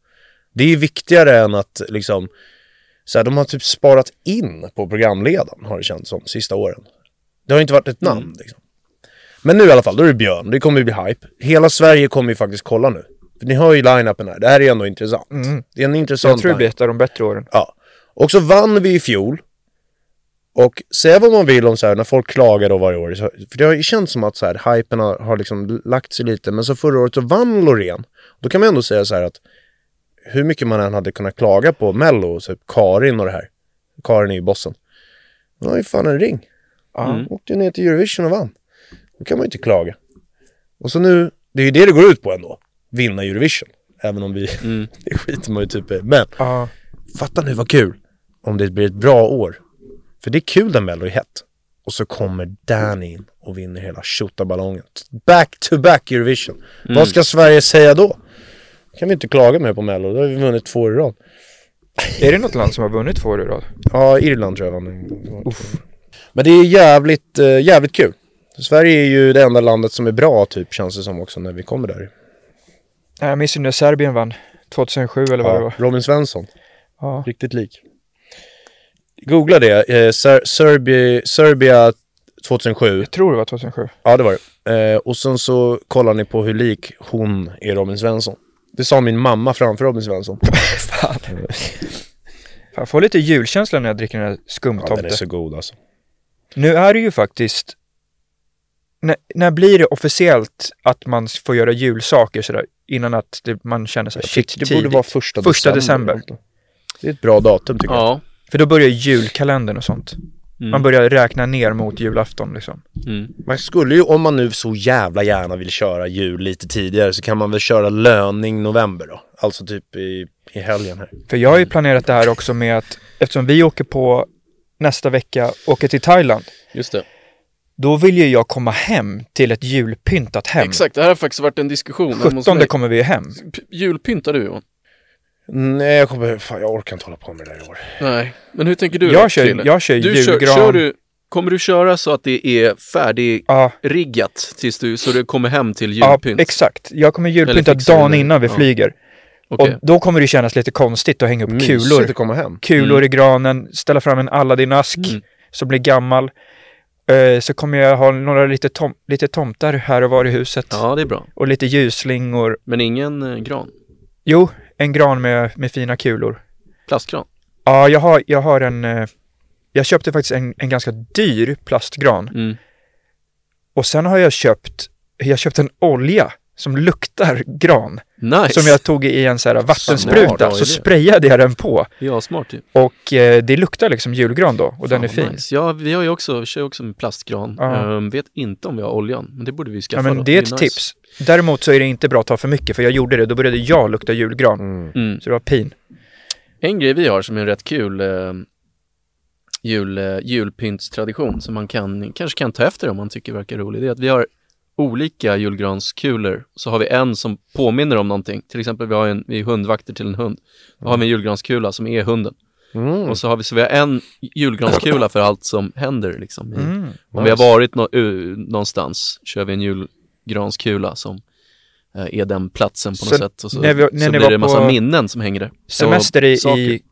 Det är ju viktigare än att liksom, så här, de har typ sparat in på programledaren har det känts som, sista åren. Det har inte varit ett namn Mm. liksom. Men nu i alla fall, då är det Björn, det kommer ju bli hype. Hela Sverige kommer ju faktiskt kolla nu. För ni hör ju line-upen här, det här är ändå intressant. Det är en intressant Mm. Jag tror det blir ett av de bättre åren. Ja. Och så vann vi i fjol. Och säga vad man vill om så här när folk klagar då varje år. För det har ju känts som att så här, hypen har, har liksom lagt sig lite. Men så förra året så vann Loreen. Då kan man ändå säga så här att hur mycket man än hade kunnat klaga på Mello, så Karin och det här. Karin är ju bossen. Hon har ju fan en ring. Ja. Hon åkte ner till Eurovision och vann. Då kan man ju inte klaga. Och så nu, det är ju det det går ut på ändå. Vinna Eurovision. Även om vi, Mm. det skiter man ju typ i. Men Ja. Fatta nu vad kul om det blir ett bra år. För det är kul när Mello är hett. Och så kommer Danny in och vinner hela tjottaballongen. Back to back Eurovision. Vad ska Sverige säga då? Kan vi inte klaga mer på Mello, då har vi vunnit två i rad. Är det något land som har vunnit två år i rad? Ja, Irland tror jag vann. Men det är jävligt, eh, jävligt kul. Sverige är ju det enda landet som är bra typ, känns det som också när vi kommer där. Jag minns ju när Serbien vann 2007 eller vad det var. Robin Svensson, Ja. riktigt lik. Googla det, eh, Ser- Serbi- Serbia 2007. Jag tror det var 2007. Ja, det var det. Eh, och sen så kollar ni på hur lik hon är Robin Svensson. Det sa min mamma framför Robin Svensson. Fan. Jag får lite julkänsla när jag dricker den här Ja, skumtomte. den är så god alltså. Nu är det ju faktiskt... När, när blir det officiellt att man får göra julsaker sådär innan att det, man känner sig shit, det borde vara första, Första december. Det är ett bra datum tycker jag. Ja. För då börjar julkalendern och sånt. Mm. Man börjar räkna ner mot julafton liksom. Mm. Man skulle ju, om man nu så jävla gärna vill köra jul lite tidigare så kan man väl köra löning november då. Alltså typ i, i helgen här. För jag har ju planerat det här också med att eftersom vi åker på nästa vecka, åker till Thailand. Just det. Då vill ju jag komma hem till ett julpyntat hem. Exakt, det här har faktiskt varit en diskussion. hemma hos 17 mig. kommer vi hem. P- Julpyntar du Johan? Nej jag kommer, fan jag orkar inte hålla på med det där i år. Nej, men hur tänker du Jag då, kör- jag kör du julgran. Kör, kör du, kommer du köra så att det är färdigriggat Ja, tills du, så du kommer hem till ja, julpynt? exakt. Jag kommer julpynta dagen innan vi Ja. flyger. Okej. Och då kommer det kännas lite konstigt att hänga upp Mysigt kulor. att komma hem. Kulor Mm. i granen, ställa fram en Aladdin-ask Mm. som blir gammal. Eh, så kommer jag ha några lite, tom- lite tomtar här och var i huset. Ja, det är bra. Och lite ljusslingor. Men ingen eh, gran? Jo, en gran med, med fina kulor. Plastgran? Ja, jag har, jag har en... Eh, jag köpte faktiskt en, en ganska dyr plastgran. Mm. Och sen har jag köpt, jag köpt en olja som luktar gran. Nice! Som jag tog i en så här vattenspruta. Så sprayade jag den på. Ja, smart ju. Och eh, det luktar liksom julgran då. Och den är Fan, fin. Nice. Ja, vi har ju också, vi kör också med plastgran. Ja. Ehm, vet inte om vi har oljan, men det borde vi skaffa Ja, men då. det är ett nice. tips. Däremot så är det inte bra att ta för mycket. För jag gjorde det, då började jag lukta julgran. Mm. Mm. Så det var pin. En grej vi har som är en rätt kul eh, jul, eh, julpyntstradition som man kan, kanske kan ta efter om man tycker verkar rolig, det är att vi har olika julgranskulor. Så har vi en som påminner om någonting. Till exempel vi har en, vi är hundvakter till en hund. Då har vi en julgranskula som är hunden. Mm. Och så har vi, så vi har en julgranskula för allt som händer liksom. Mm. Om vi har varit nå, uh, någonstans kör vi en julgranskula som eh, är den platsen på Så något sätt. Och så, när vi- när så blir det en massa minnen som hänger där. Semester i, saker. i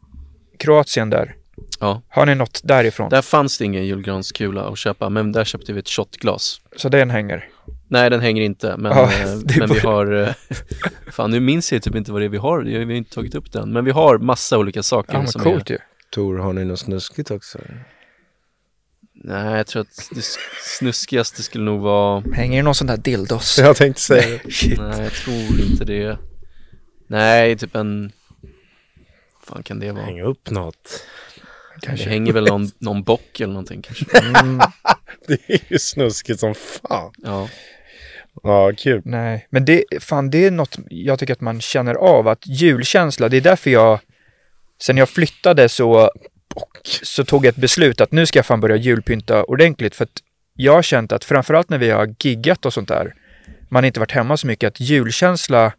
Kroatien där. Ja. Har ni något därifrån? Där fanns det ingen julgranskula att köpa, men där köpte vi ett shotglas. Så den hänger. Nej, den hänger inte, men, Ja, eh, det men vi har... eh, fan, nu minns jag typ inte vad det är vi har. Vi har inte tagit upp den. Men vi har massa olika saker Ja, men som coolt är... ju. Tor, har ni något snuskigt också? Nej, jag tror att det snuskigaste skulle nog vara... Hänger det någon sån där dildos? Jag tänkte säga det. Shit. Nej, jag tror inte det. Nej, typ en... fan kan det vara? Hänga upp något. Det Kanske. hänger väl någon, någon bock eller någonting kanske. Mm, Det är ju snuskigt som fan. Ja. Ja, kul. nej, men det, fan det är något jag tycker att man känner av. Att julkänsla, det är därför jag, sen jag flyttade så, så tog jag ett beslut att nu ska jag fan börja julpynta ordentligt. För att jag har känt att framförallt när vi har giggat och sånt där, man har inte varit hemma så mycket, att julkänsla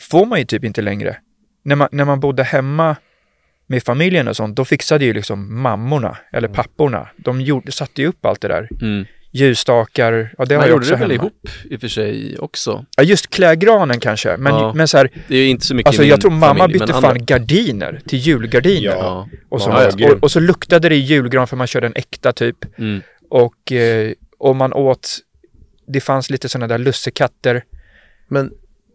får man ju typ inte längre. När man, när man bodde hemma med familjen och sånt, då fixade ju liksom mammorna eller papporna. De gjorde, satte ju upp allt det där. Mm. Ljusstakar, ja det har jag gjorde också det väl hemma. ihop i och för sig också. Ja, just klägranen kanske. Men, Ja. men så här, Det är inte så mycket alltså jag tror mamma familj, bytte fan andra- gardiner till julgardiner. Ja. Och, så, Ja, ja, och, och så luktade det julgran för man körde en äkta typ. Mm. Och, eh, och man åt, det fanns lite sådana där lussekatter. Men,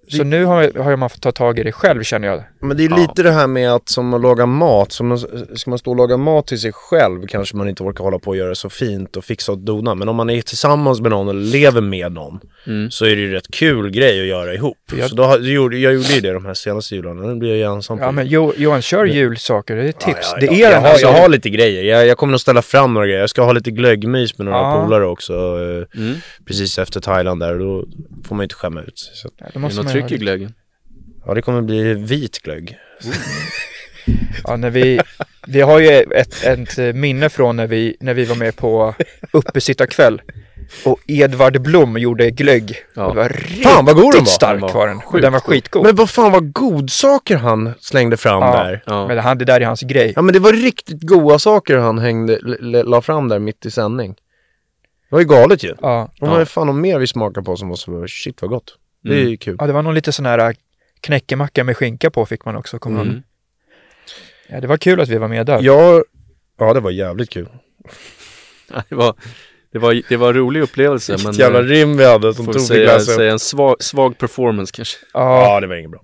Så nu har, har man fått ta tag i det själv känner jag. Men det är ju Ja. lite det här med att som att laga mat, som man, ska man stå och laga mat till sig själv kanske man inte orkar hålla på och göra det så fint och fixa och dona. Men om man är tillsammans med någon eller lever med någon Mm. så är det ju rätt kul grej att göra ihop. Jag- Så då, jag, gjorde, jag gjorde ju det de här senaste jularna, nu blir jag ju ensam på Ja det. men jo, Johan, kör julsaker, det är ett Ja, tips. ja, det ja. är jag, den har, alltså, jag har lite grejer. Jag, jag kommer nog ställa fram några grejer. Jag ska ha lite glöggmys med några Ja. polare också. eh, Mm. Precis efter Thailand där. Då får man ju inte skämma ut sig. Så, Ja, då Är det måste något man tryck i det. glöggen? Ja, det kommer bli vit glögg. Ja, när vi, vi har ju ett, ett minne från när vi, när vi var med på uppesittarkväll. Och Edvard Blom gjorde glögg. Ja. Och det var riktigt Fan vad god den var! stark var den. sjukt Den var god. skitgod. Men vad fan vad godsaker han slängde fram Ja. där. Ja. Men han, det där är hans grej. Ja men det var riktigt goda saker han hängde, la fram där mitt i sändning. Det var ju galet ju. Ja. Och vad fan om mer vi smakade på som var så, shit vad gott. Det är ju Mm. kul. ja, det var nog lite sån här knäckemacka med skinka på fick man också, kommer. Mm. Ja, det var kul att vi var med där. Ja, ja det var jävligt kul. Ja, Det var, det var, det var en rolig upplevelse men Vilket jävla eh, rim vi hade som får tog säga, upp. säga en svag, svag performance kanske. Ja, Ja, det var inget bra.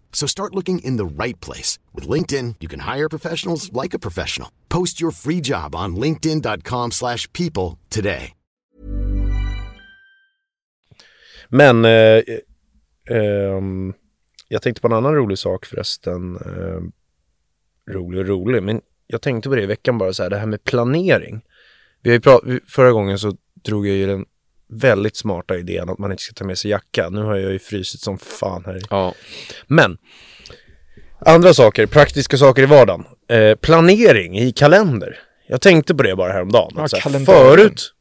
So start looking in the right place. With LinkedIn, you can hire professionals like a professional. Post your free job on linkedin.com slash people today. Men, eh, eh, ehm, jag tänkte på en annan rolig sak förresten. Eh, rolig och rolig, men jag tänkte på det i veckan bara så här, det här med planering. Vi har ju pratat, förra gången så drog jag ju den väldigt smarta idén att man inte ska ta med sig jacka. Nu har jag ju frysit som fan här. Ja. Men, andra saker, praktiska saker i vardagen. Eh, planering i kalender. Jag tänkte på det bara häromdagen. Ja, att så här, kalendaren. förut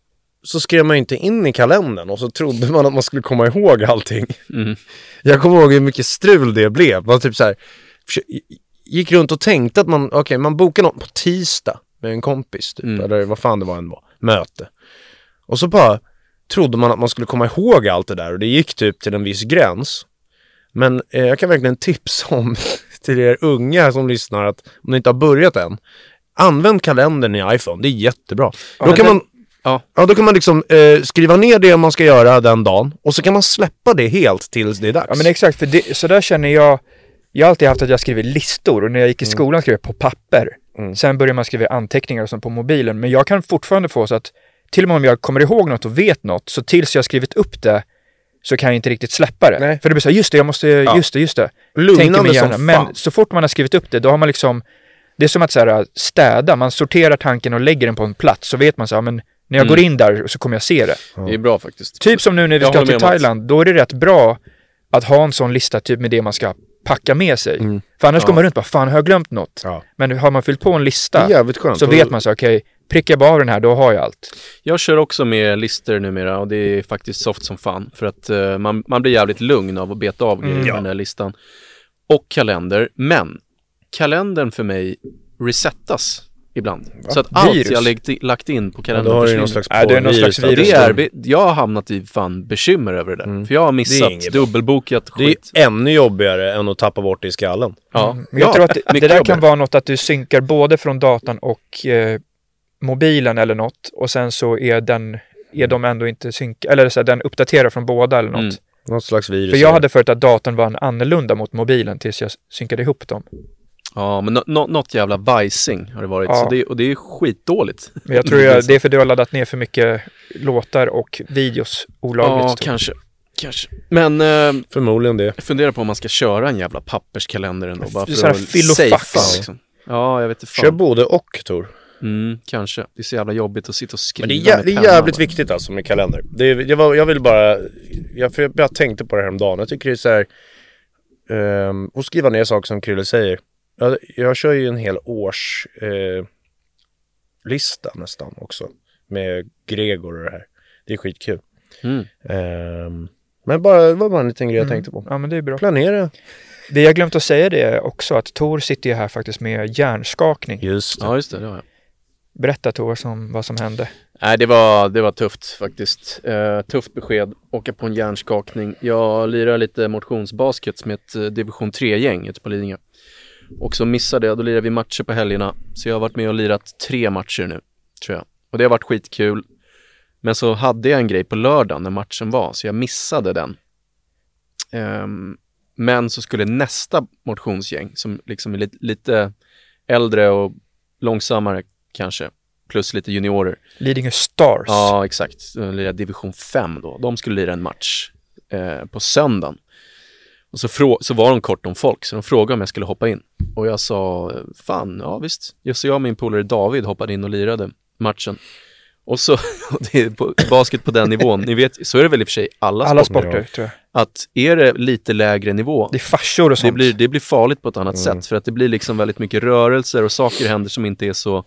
så skrev man ju inte in i kalendern och så trodde man att man skulle komma ihåg allting. Mm. Jag kommer ihåg hur mycket strul det blev. Man typ så här, försö- gick runt och tänkte att man, okej, man bokar något på tisdag med en kompis typ, Mm. eller vad fan det var än var, möte. Och så bara trodde man att man skulle komma ihåg allt det där och det gick typ till en viss gräns. Men eh, jag kan verkligen tipsa om till er unga som lyssnar att om ni inte har börjat än, använd kalendern i iPhone, det är jättebra. då men kan den- man ja. Ja, då kan man liksom eh, skriva ner det man ska göra den dagen och så kan man släppa det helt tills det är dags. Ja men exakt, för det, så där känner jag. Jag har alltid haft att jag skriver listor och när jag gick i skolan skrev jag på papper. Mm. Sen började man skriva anteckningar och sånt på mobilen. Men jag kan fortfarande få så att till och med om jag kommer ihåg något och vet något, så tills jag skrivit upp det så kan jag inte riktigt släppa det. Nej. För det blir så här, just det, jag måste, just det, just det. Lugnande som gärna. Men fan. så fort man har skrivit upp det, då har man liksom, det är som att så här, städa, man sorterar tanken och lägger den på en plats, så vet man så här, men när jag Mm. går in där så kommer jag se det. Det är bra faktiskt. Typ som nu när vi Jag ska till. Thailand, då är det rätt bra att ha en sån lista typ med det man ska packa med sig. Mm. För annars Ja. går man runt och bara, fan har jag glömt något? Ja. Men har man fyllt på en lista så vet man så, okej, prickar jag bara av den här, då har jag allt. Jag kör också med listor numera och det är faktiskt soft som fan för att eh, man, man blir jävligt lugn av att beta av grejer Mm. Ja. den där listan. Och kalender, men kalendern för mig resettas ibland. Så att allt Virus? jag lagt, lagt in på Ja, kalendern ju försvinner. någon slags Ja, det är någon porrvirus slags virus. Det är, jag har hamnat i fan bekymmer över det där. Mm. För jag har missat, dubbelbokat Det är skit. ännu jobbigare än att tappa bort det i skallen. Ja, Men jag ja, tror att det, det där jobbigare. kan vara något att du synkar både från datan och eh, mobilen eller något och sen så är den är de ändå inte synk eller så här, den uppdaterar från båda eller något. Mm. Något slags virus. För jag hade förut att datorn var en annorlunda mot mobilen tills jag synkade ihop dem. Ja, men nå- nå- något jävla bajsing har det varit. Ja. Så det, och det är skitdåligt. Men jag tror jag, det är för att du har laddat ner för mycket låtar och videos olagligt. Ja, jag. kanske. Kanske. Men eh, Förmodligen det. jag funderar på om man ska köra en jävla papperskalender ändå. Bara för Så här att filofax. safea, liksom. Ja, jag vet inte Kör fan. både och Tor. Mm, kanske. Det är så jävla jobbigt att sitta och skriva Men det är, jä- med det är jävligt viktigt alltså med kalender. Det är, jag, var, jag vill bara, jag, för jag, jag tänkte på det här om dagen. Jag tycker det är så här, ehm, och skriva ner saker som Krille säger. Jag, jag kör ju en hel års eh, lista nästan också. Med Gregor och det här. Det är skitkul. Mm. Ehm, men bara, det var bara en liten grej jag Mm. tänkte på. Ja, men det är bra. Planera. Det jag glömt att säga det är också att Tor sitter ju här faktiskt med hjärnskakning. Just det. Ja, just det. det har jag. Berätta Tor som, vad som hände. Nej, det var, det var tufft faktiskt. Uh, tufft besked. Åka på en hjärnskakning. Jag lirar lite motionsbasket med ett eh, division 3-gäng ute på Lidingö. Och så missade jag, då lirar vi matcher på helgerna. Så jag har varit med och lirat tre matcher nu, tror jag. Och det har varit skitkul. Men så hade jag en grej på lördagen när matchen var, så jag missade den. Um, men så skulle nästa motionsgäng, som liksom är lite, lite äldre och långsammare kanske, plus lite juniorer. Lidingö Stars. Ja, exakt. De lirade division 5 då. De skulle lira en match eh, på söndagen. Och så, så var de kort om folk, så de frågade om jag skulle hoppa in. Och jag sa, fan, ja visst. Just så jag och min polare David hoppade in och lirade matchen. Och så, och det är på, basket på den nivån, ni vet, så är det väl i och för sig alla, Alla sporter. sporter. Att är det lite lägre nivå, Det är farsor och sånt. det blir, det blir farligt på ett annat sätt. För att det blir liksom väldigt mycket rörelser och saker händer som inte är så...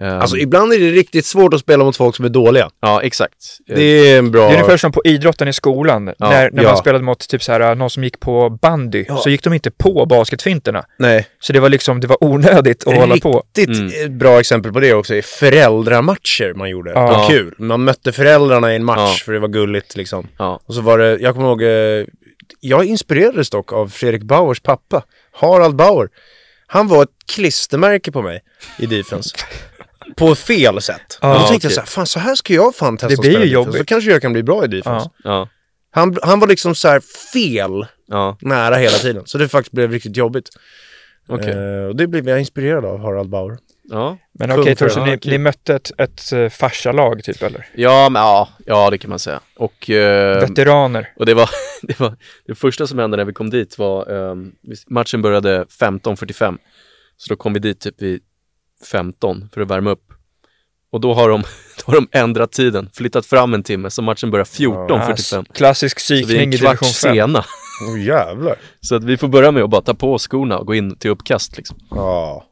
ehm, Alltså ibland är det riktigt svårt att spela mot folk som är dåliga. ja, exakt. Det är en bra... Det är ungefär som på idrotten i skolan. när när ja. man spelade mot typ så här, någon som gick på bandy, så gick de inte på basketfinterna. Nej. Så det var liksom, det var onödigt att hålla på. Riktigt eh, bra exempel på det också är föräldramatcher man gjorde. Ja. Det var kul. Man mötte föräldrarna i en match Ja. för det var gulligt liksom. Ja. Och så var det, jag kommer ihåg, eh, jag inspirerades dock av Fredrik Bauers pappa, Harald Bauer. Han var ett klistermärke på mig i defense. på fel sätt. Ja, och då tänkte jag okej. så här, fan så här ska jag fan testa Det blir ju defense. Så jobbigt. kanske jag kan bli bra i defense. Ja, Han, han var liksom så här fel nära hela tiden. Så det faktiskt blev riktigt jobbigt. okej. Eh, och det blev jag inspirerad av, Harald Bauer. Ja. Men okej för- Torsten, ja, ni, ni mötte ett, ett uh, farsalag typ eller? Ja, men ja, ja, det kan man säga. Och, eh, Veteraner. och det var, det var, det första som hände när vi kom dit var, ehm, matchen började 15.45. Så då kom vi dit typ vid 15 för att värma upp. Och då har de, då har de ändrat tiden, flyttat fram en timme, så matchen börjar 14.45. Klassisk Så vi är psykning i division 5. sena. Åh jävlar. Så att vi får börja med att bara ta på oss skorna och gå in till uppkast liksom. Ja,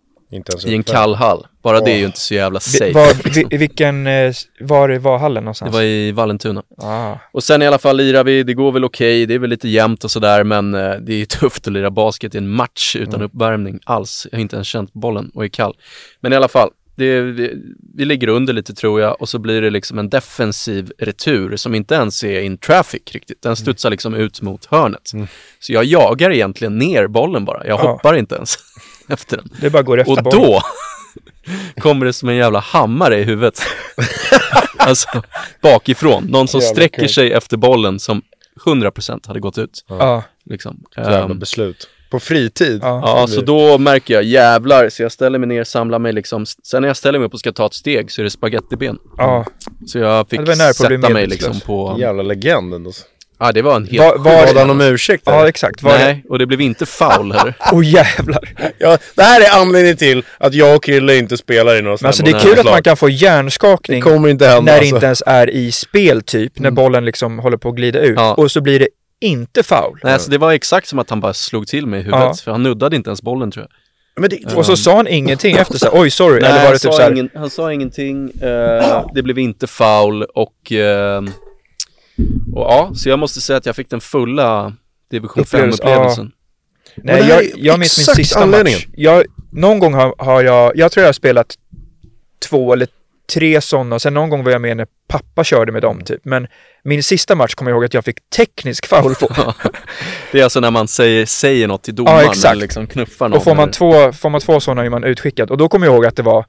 I en kall hall. Bara det är ju inte så jävla Vi, safe. var, vi, i vilken, eh, var var hallen någonstans? Det var i Vallentuna. ah. Och sen i alla fall lirar vi, det går väl okej, det är väl lite jämnt och sådär men eh, det är ju tufft att lira basket i en match utan uppvärmning alls. Jag har inte ens känt bollen och är kall. Men i alla fall, det, vi, vi ligger under lite tror jag och så blir det liksom en defensiv retur som inte ens är in traffic riktigt. Den studsar liksom ut mot hörnet. Så jag jagar egentligen ner bollen bara, jag Ja. hoppar inte ens efter den. Det bara går efter Och då kommer det som en jävla hammare i huvudet. alltså bakifrån. Någon som Jävla sträcker kul. sig efter bollen som 100% hade gått ut. Ja, Liksom. Jävla Ehm, beslut. På fritid. ja. ja, så då märker jag jävlar, så jag ställer mig ner, samlar mig liksom. Sen när jag ställer mig upp och ska ta ett steg så är det spagettiben. ja. Så jag fick sätta mig liksom på... Jävla legend ändå. Ja, det var en helt Var- sjuk- var- Bad han om ursäkt? ja eller? exakt. Var det? Nej, och det blev inte foul heller. Åh jävlar. Ja, det här är anledningen till att jag och Krille inte spelar i några Men alltså det är kul att man kan få Det hjärnskakning kommer inte hända när det alltså. inte ens är i spel typ, när bollen liksom håller på att glida ut. Ja. Och så blir det inte foul. Nej, alltså det var exakt som att han bara slog till mig i huvudet. Ja. För han nuddade inte ens bollen tror jag. Men det, Och så sa han ingenting efter så här, oj sorry, eller var han det typ sa så här, ingen, han sa ingenting, eh, det blev inte foul och, eh, och ja, så jag måste säga att jag fick den fulla division Upplevelse, 5-upplevelsen. Nej, Och det här jag, jag minns min sista anledningen. match. Jag, någon gång har, har jag, jag tror jag har spelat två eller tre sådana och sen någon gång var jag med när pappa körde med dem typ. Men min sista match kommer jag ihåg att jag fick teknisk foul på. Det är alltså när man säger, säger något till domaren, Ja, exakt. liksom knuffar någon. och får man, eller- två, får man två sådana är man utskickad. Och då kommer jag ihåg att det var,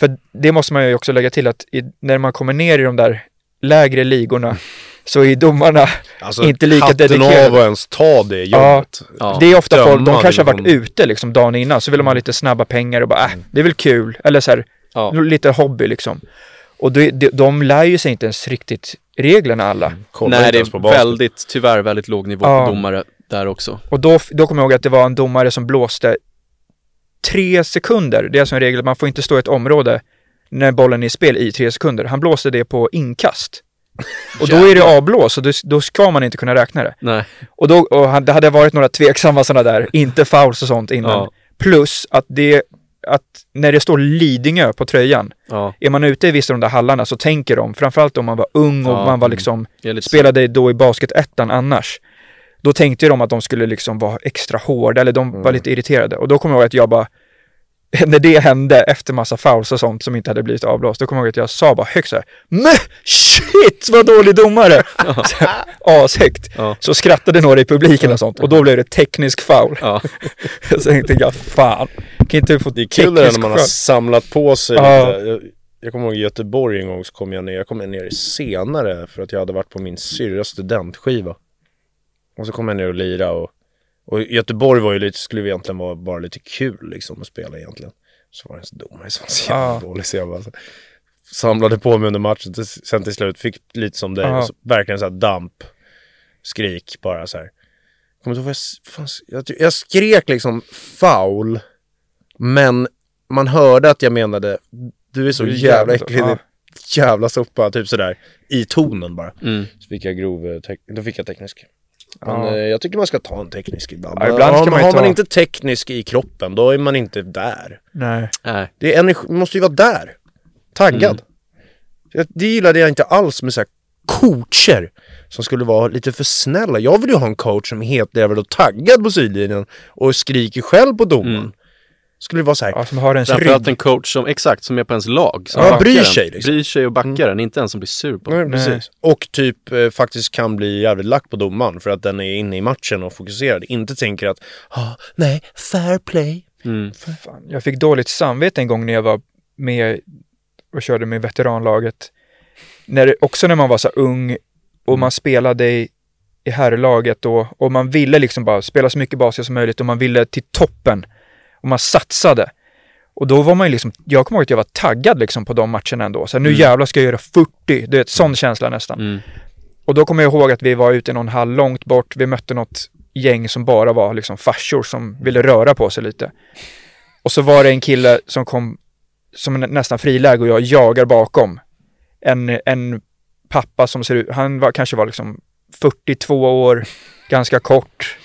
för det måste man ju också lägga till att i, när man kommer ner i de där lägre ligorna så är domarna alltså, inte lika hatten dedikerade. av att ens ta det jobbet. Ja. Det är ofta döma folk, de kanske har varit division. ute liksom dagen innan, så vill de ha lite snabba pengar och bara äh, det är väl kul. Eller så här, Ja. lite hobby liksom. Och de, de, de lär ju sig inte ens riktigt reglerna alla. Kollar Nej, det är väldigt, tyvärr väldigt låg nivå Ja. på domare där också. Och då, då kommer jag ihåg att det var en domare som blåste tre sekunder. Det är alltså en regel att man får inte stå i ett område när bollen är i spel i tre sekunder. Han blåste det på inkast. Och då är det avblås och då, då ska man inte kunna räkna det. Nej, Och, då, och det hade varit några tveksamma sådana där, inte fouls och sånt innan. Ja. Plus att det, att när det står Lidingö på tröjan, ja, är man ute i vissa av de där hallarna så tänker de, framförallt om man var ung och Ja, man var mm. liksom, spelade då i basketettan annars. Då tänkte de att de skulle liksom vara extra hårda eller de Mm. var lite irriterade. Och då kommer jag ihåg att jag bara, när det hände efter massa fouls och sånt som inte hade blivit avblåst, då kommer jag ihåg att jag sa bara högt såhär, shit vad dålig domare! Ashögt. Ja. Så skrattade några i publiken och sånt och då blev det teknisk foul. ja. så tänkte jag, fan, kan inte få Det är kul det när man har samlat på sig Ja. lite. jag kommer ihåg i Göteborg en gång så kom jag ner, jag kom ner senare för att jag hade varit på min syrras studentskiva. Och så kom jag ner och lira och, och Göteborg var ju lite, skulle egentligen vara bara lite kul liksom att spela egentligen. Så var det en domare som var så jävla Ja. dålig så jag bara så, samlade på mig under matchen, till- sen till slut fick lite som dig, Ja. så, verkligen så här damp, skrik bara så här. Kommer inte ihåg vad jag, jag, jag skrek liksom foul, men man hörde att jag menade du är så Du är jävla jävligt- äcklig, ja. jävla soppa, typ sådär, i tonen bara. Mm. Så fick jag grov, eh, då fick jag teknisk. Men Ja. eh, jag tycker man ska ta en teknisk ibland. Ja, ibland ska har, man ju har man inte teknisk i kroppen, då är man inte där. Nej. Nej. Det är energi, man måste ju vara där. Taggad. Mm. Det gillade jag inte alls med så här coacher som skulle vara lite för snälla. Jag vill ju ha en coach som är helt jävla och taggad på sidlinjen och skriker själv på domaren. Mm. Skulle det vara så här, Ja, som har ens Framförallt rygg. en coach som, exakt, som är på ens lag. Som Ja, bryr en. sig, liksom. Bryr sig och backar den, inte en som blir sur på Nej, den. precis. Och typ eh, faktiskt kan bli jävligt lack på domaren för att den är inne i matchen och fokuserad. Inte tänker att, ah, nej, fair play. Mm. Fan, jag fick dåligt samvete en gång när jag var med och körde med veteranlaget. När, också när man var så ung och man spelade i, i herrlaget då och man ville liksom bara spela så mycket basket som möjligt och man ville till toppen och man satsade. Och då var man ju liksom, jag kommer ihåg att jag var taggad liksom på de matcherna ändå. Så här, nu jävlar ska jag göra 40, du vet sån känsla nästan. Mm. Och då kommer jag ihåg att vi var ute i någon hall långt bort. Vi mötte något gäng som bara var liksom farsor som ville röra på sig lite. Och så var det en kille som kom som nästan friläge och jag jagar bakom. En, en pappa som ser ut, han var, kanske var liksom 42 år, ganska kort.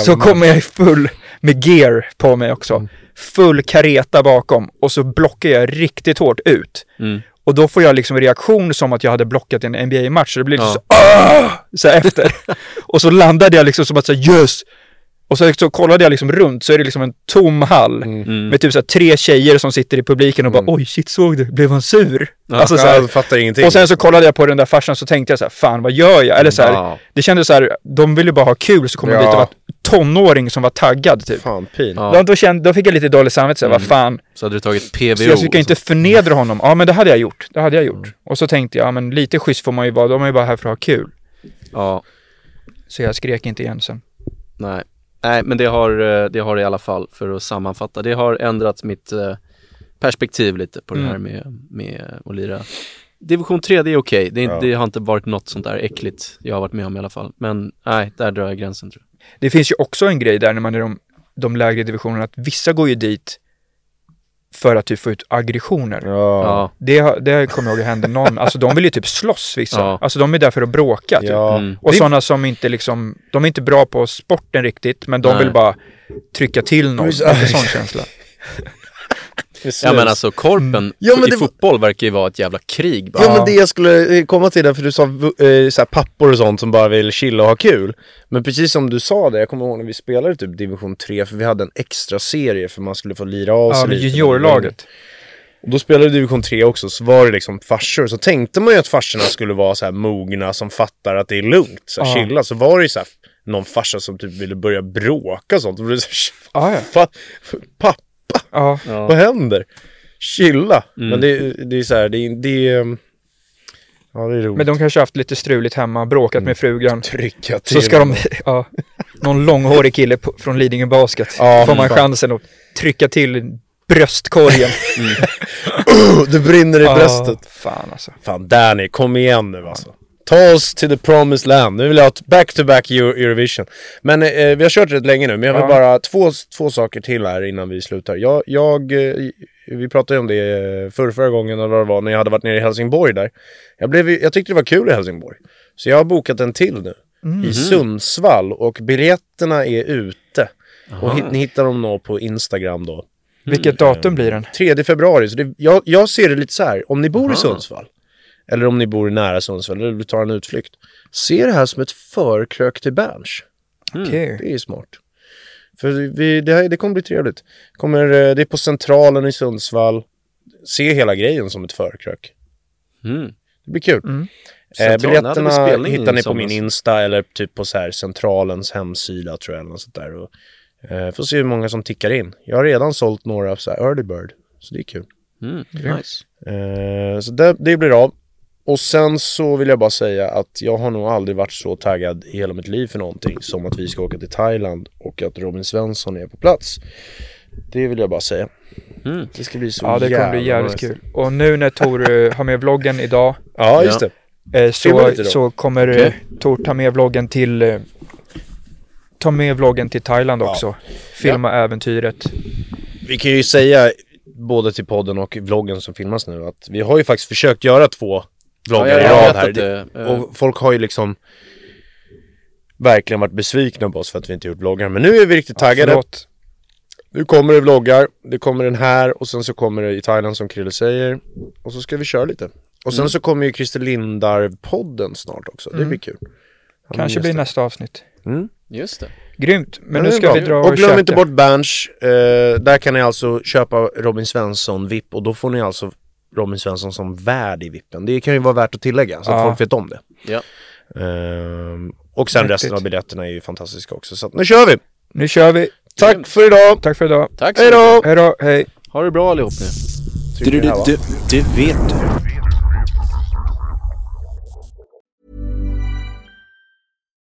Så kommer jag i full, med gear på mig också. Full kareta bakom och så blockar jag riktigt hårt ut. Mm. Och då får jag liksom reaktion som att jag hade blockat en NBA-match. Så det blir Ja. så, "Ah!" så efter. och så landade jag liksom som att säga yes! Och så, så kollade jag liksom runt så är det liksom en tom hall. Mm. Med typ så här tre tjejer som sitter i publiken och bara oj shit såg du, blev han sur? Ja. alltså så här, fattar ingenting. och sen så kollade jag på den där farsan så tänkte jag så här, fan vad gör jag? Eller så här, Ja. det kändes så här, de ville bara ha kul så kom de Ja. dit och var tonåring som var taggad typ. Fan pin. Ja. Då, då, kände, då fick jag lite dåligt samvete, så här, vad fan, Så hade du tagit PVO. så jag ska inte förnedra honom. Ja men det hade jag gjort, det hade jag gjort. Och så tänkte jag, ja men lite schysst får man ju vara, de är ju bara här för att ha kul. Ja, Så jag skrek inte igen sen. nej. Nej, men det har, eh, det har i alla fall, för att sammanfatta, det har ändrat mitt eh, perspektiv lite på det Mm. här med, med att lira. Division 3, det är okej. Det, är- Ja. det har inte varit något sånt där äckligt jag har varit med om i alla fall. Men nej, där drar jag gränsen tror jag. Det finns ju också en grej där när man är de, de lägre divisionerna, att vissa går ju dit för att typ få ut aggressioner. Ja. Ja, Det, det kommer jag ihåg hände någon, alltså de vill ju typ slåss vissa. Ja. Alltså de är där för att bråka typ. Ja. Mm. Och Det- sådana som inte liksom, de är inte bra på sporten riktigt, men de Nej. vill bara trycka till någon. Precis. Lite sån känsla. ja men alltså korpen Ja, men i det fotboll verkar ju vara ett jävla krig bara. Ja men det jag skulle eh, komma till där, för du sa eh, såhär, pappor och sånt som bara vill chilla och ha kul. Men precis som du sa det, jag kommer ihåg när vi spelade typ division 3, för vi hade en extra serie för man skulle få lira av sig Ja, lite. juniorlaget. Och då spelade vi division 3 också, så var det liksom farsor. Så tänkte man ju att farsorna skulle vara så här mogna som fattar att det är lugnt, så här, Ja. chilla. Så var det ju så här, någon farsa som typ ville börja bråka och sånt. Och då blev det så här, Ja, ja. "Fa- Pappa, Ja, vad händer? Chilla. Mm. Men det, det är så här, det, det är... Ja det är roligt. men de kanske haft lite struligt hemma, bråkat med frugan. trycka till. Så ska de, ja, någon långhårig kille på, från Lidingö Basket. Ja, får man fan. chansen att trycka till bröstkorgen. det brinner i bröstet. Fan alltså. Fan Danny, kom igen nu alltså. Ta oss till the promised land. Nu vill jag ha back-to-back Euro- Eurovision. Men eh, vi har kört rätt länge nu, men jag vill Ja. bara två, två saker till här innan vi slutar. Jag, jag eh, vi pratade ju om det eh, förra, förra gången eller vad det var, när jag hade varit nere i Helsingborg där. Jag, blev, jag tyckte det var kul i Helsingborg. Så jag har bokat en till nu. I Sundsvall och biljetterna är ute. Och hit, ni hittar dem nog på Instagram då. Vilket datum blir den? 3 februari. Så det, jag, jag ser det lite så här. Om ni bor i Sundsvall, eller om ni bor nära Sundsvall, eller du tar en utflykt. Se det här som ett förkrök till Berns. Okej. Det är smart. För vi, det, här, det kommer bli trevligt. Kommer, eh, det är på Centralen i Sundsvall. Se hela grejen som ett förkrök. Mm. Det blir kul. Mm. Eh, biljetterna hittar ni på min. Insta eller typ på så här Centralens hemsida tror jag. Eller något sånt där. Och, eh, får se hur många som tickar in. Jag har redan sålt några så här early bird. Så det är kul. Mm, nice. Eh, så det, det blir av. Och sen så vill jag bara säga att jag har nog aldrig varit så taggad i hela mitt liv för någonting som att vi ska åka till Thailand och att Robin Svensson är på plats. Det vill jag bara säga. Mm. Det ska bli så Ja, det kommer bli jävla jävligt kul. Och nu när Tor eh, har med vloggen idag Ja, just Ja. det. eh, så, så kommer Okej. okay. Tor ta med vloggen till eh, ta med vloggen till Thailand Ja. också. Filma äventyret. Vi kan ju säga både till podden och vloggen som filmas nu att vi har ju faktiskt försökt göra två vloggar Ja, i jag har rad här. vetat det. Eh, Och folk har ju liksom verkligen varit besvikna på oss för att vi inte gjort vloggar. Men nu är vi riktigt taggade. Förlåt. nu kommer det vloggar, det kommer den här och sen så kommer det i Thailand som Krille säger. Och så ska vi köra lite. Och sen Mm. så kommer ju Christer Lindarw-podden snart också. Det Mm. blir kul. Han Kanske blir nästa avsnitt. Mm. Just det. Grymt. Men Ja, nu ska vi dra och, Och glöm käka. inte bort Berns. Eh, där kan ni alltså köpa Robin Svensson VIP och då får ni alltså Robin Svensson som värd i VIPen. Det kan ju vara värt att tillägga så att Ja. folk vet om det. Ja. Ehm, och sen Mäktigt. resten av biljetterna är ju fantastiska också. Så att nu kör vi! Nu kör vi. Tack för idag! Tack för idag. Tack så Hej då! Hej då. Hej. Ha det bra allihop nu. Trycker här, va? det vet du.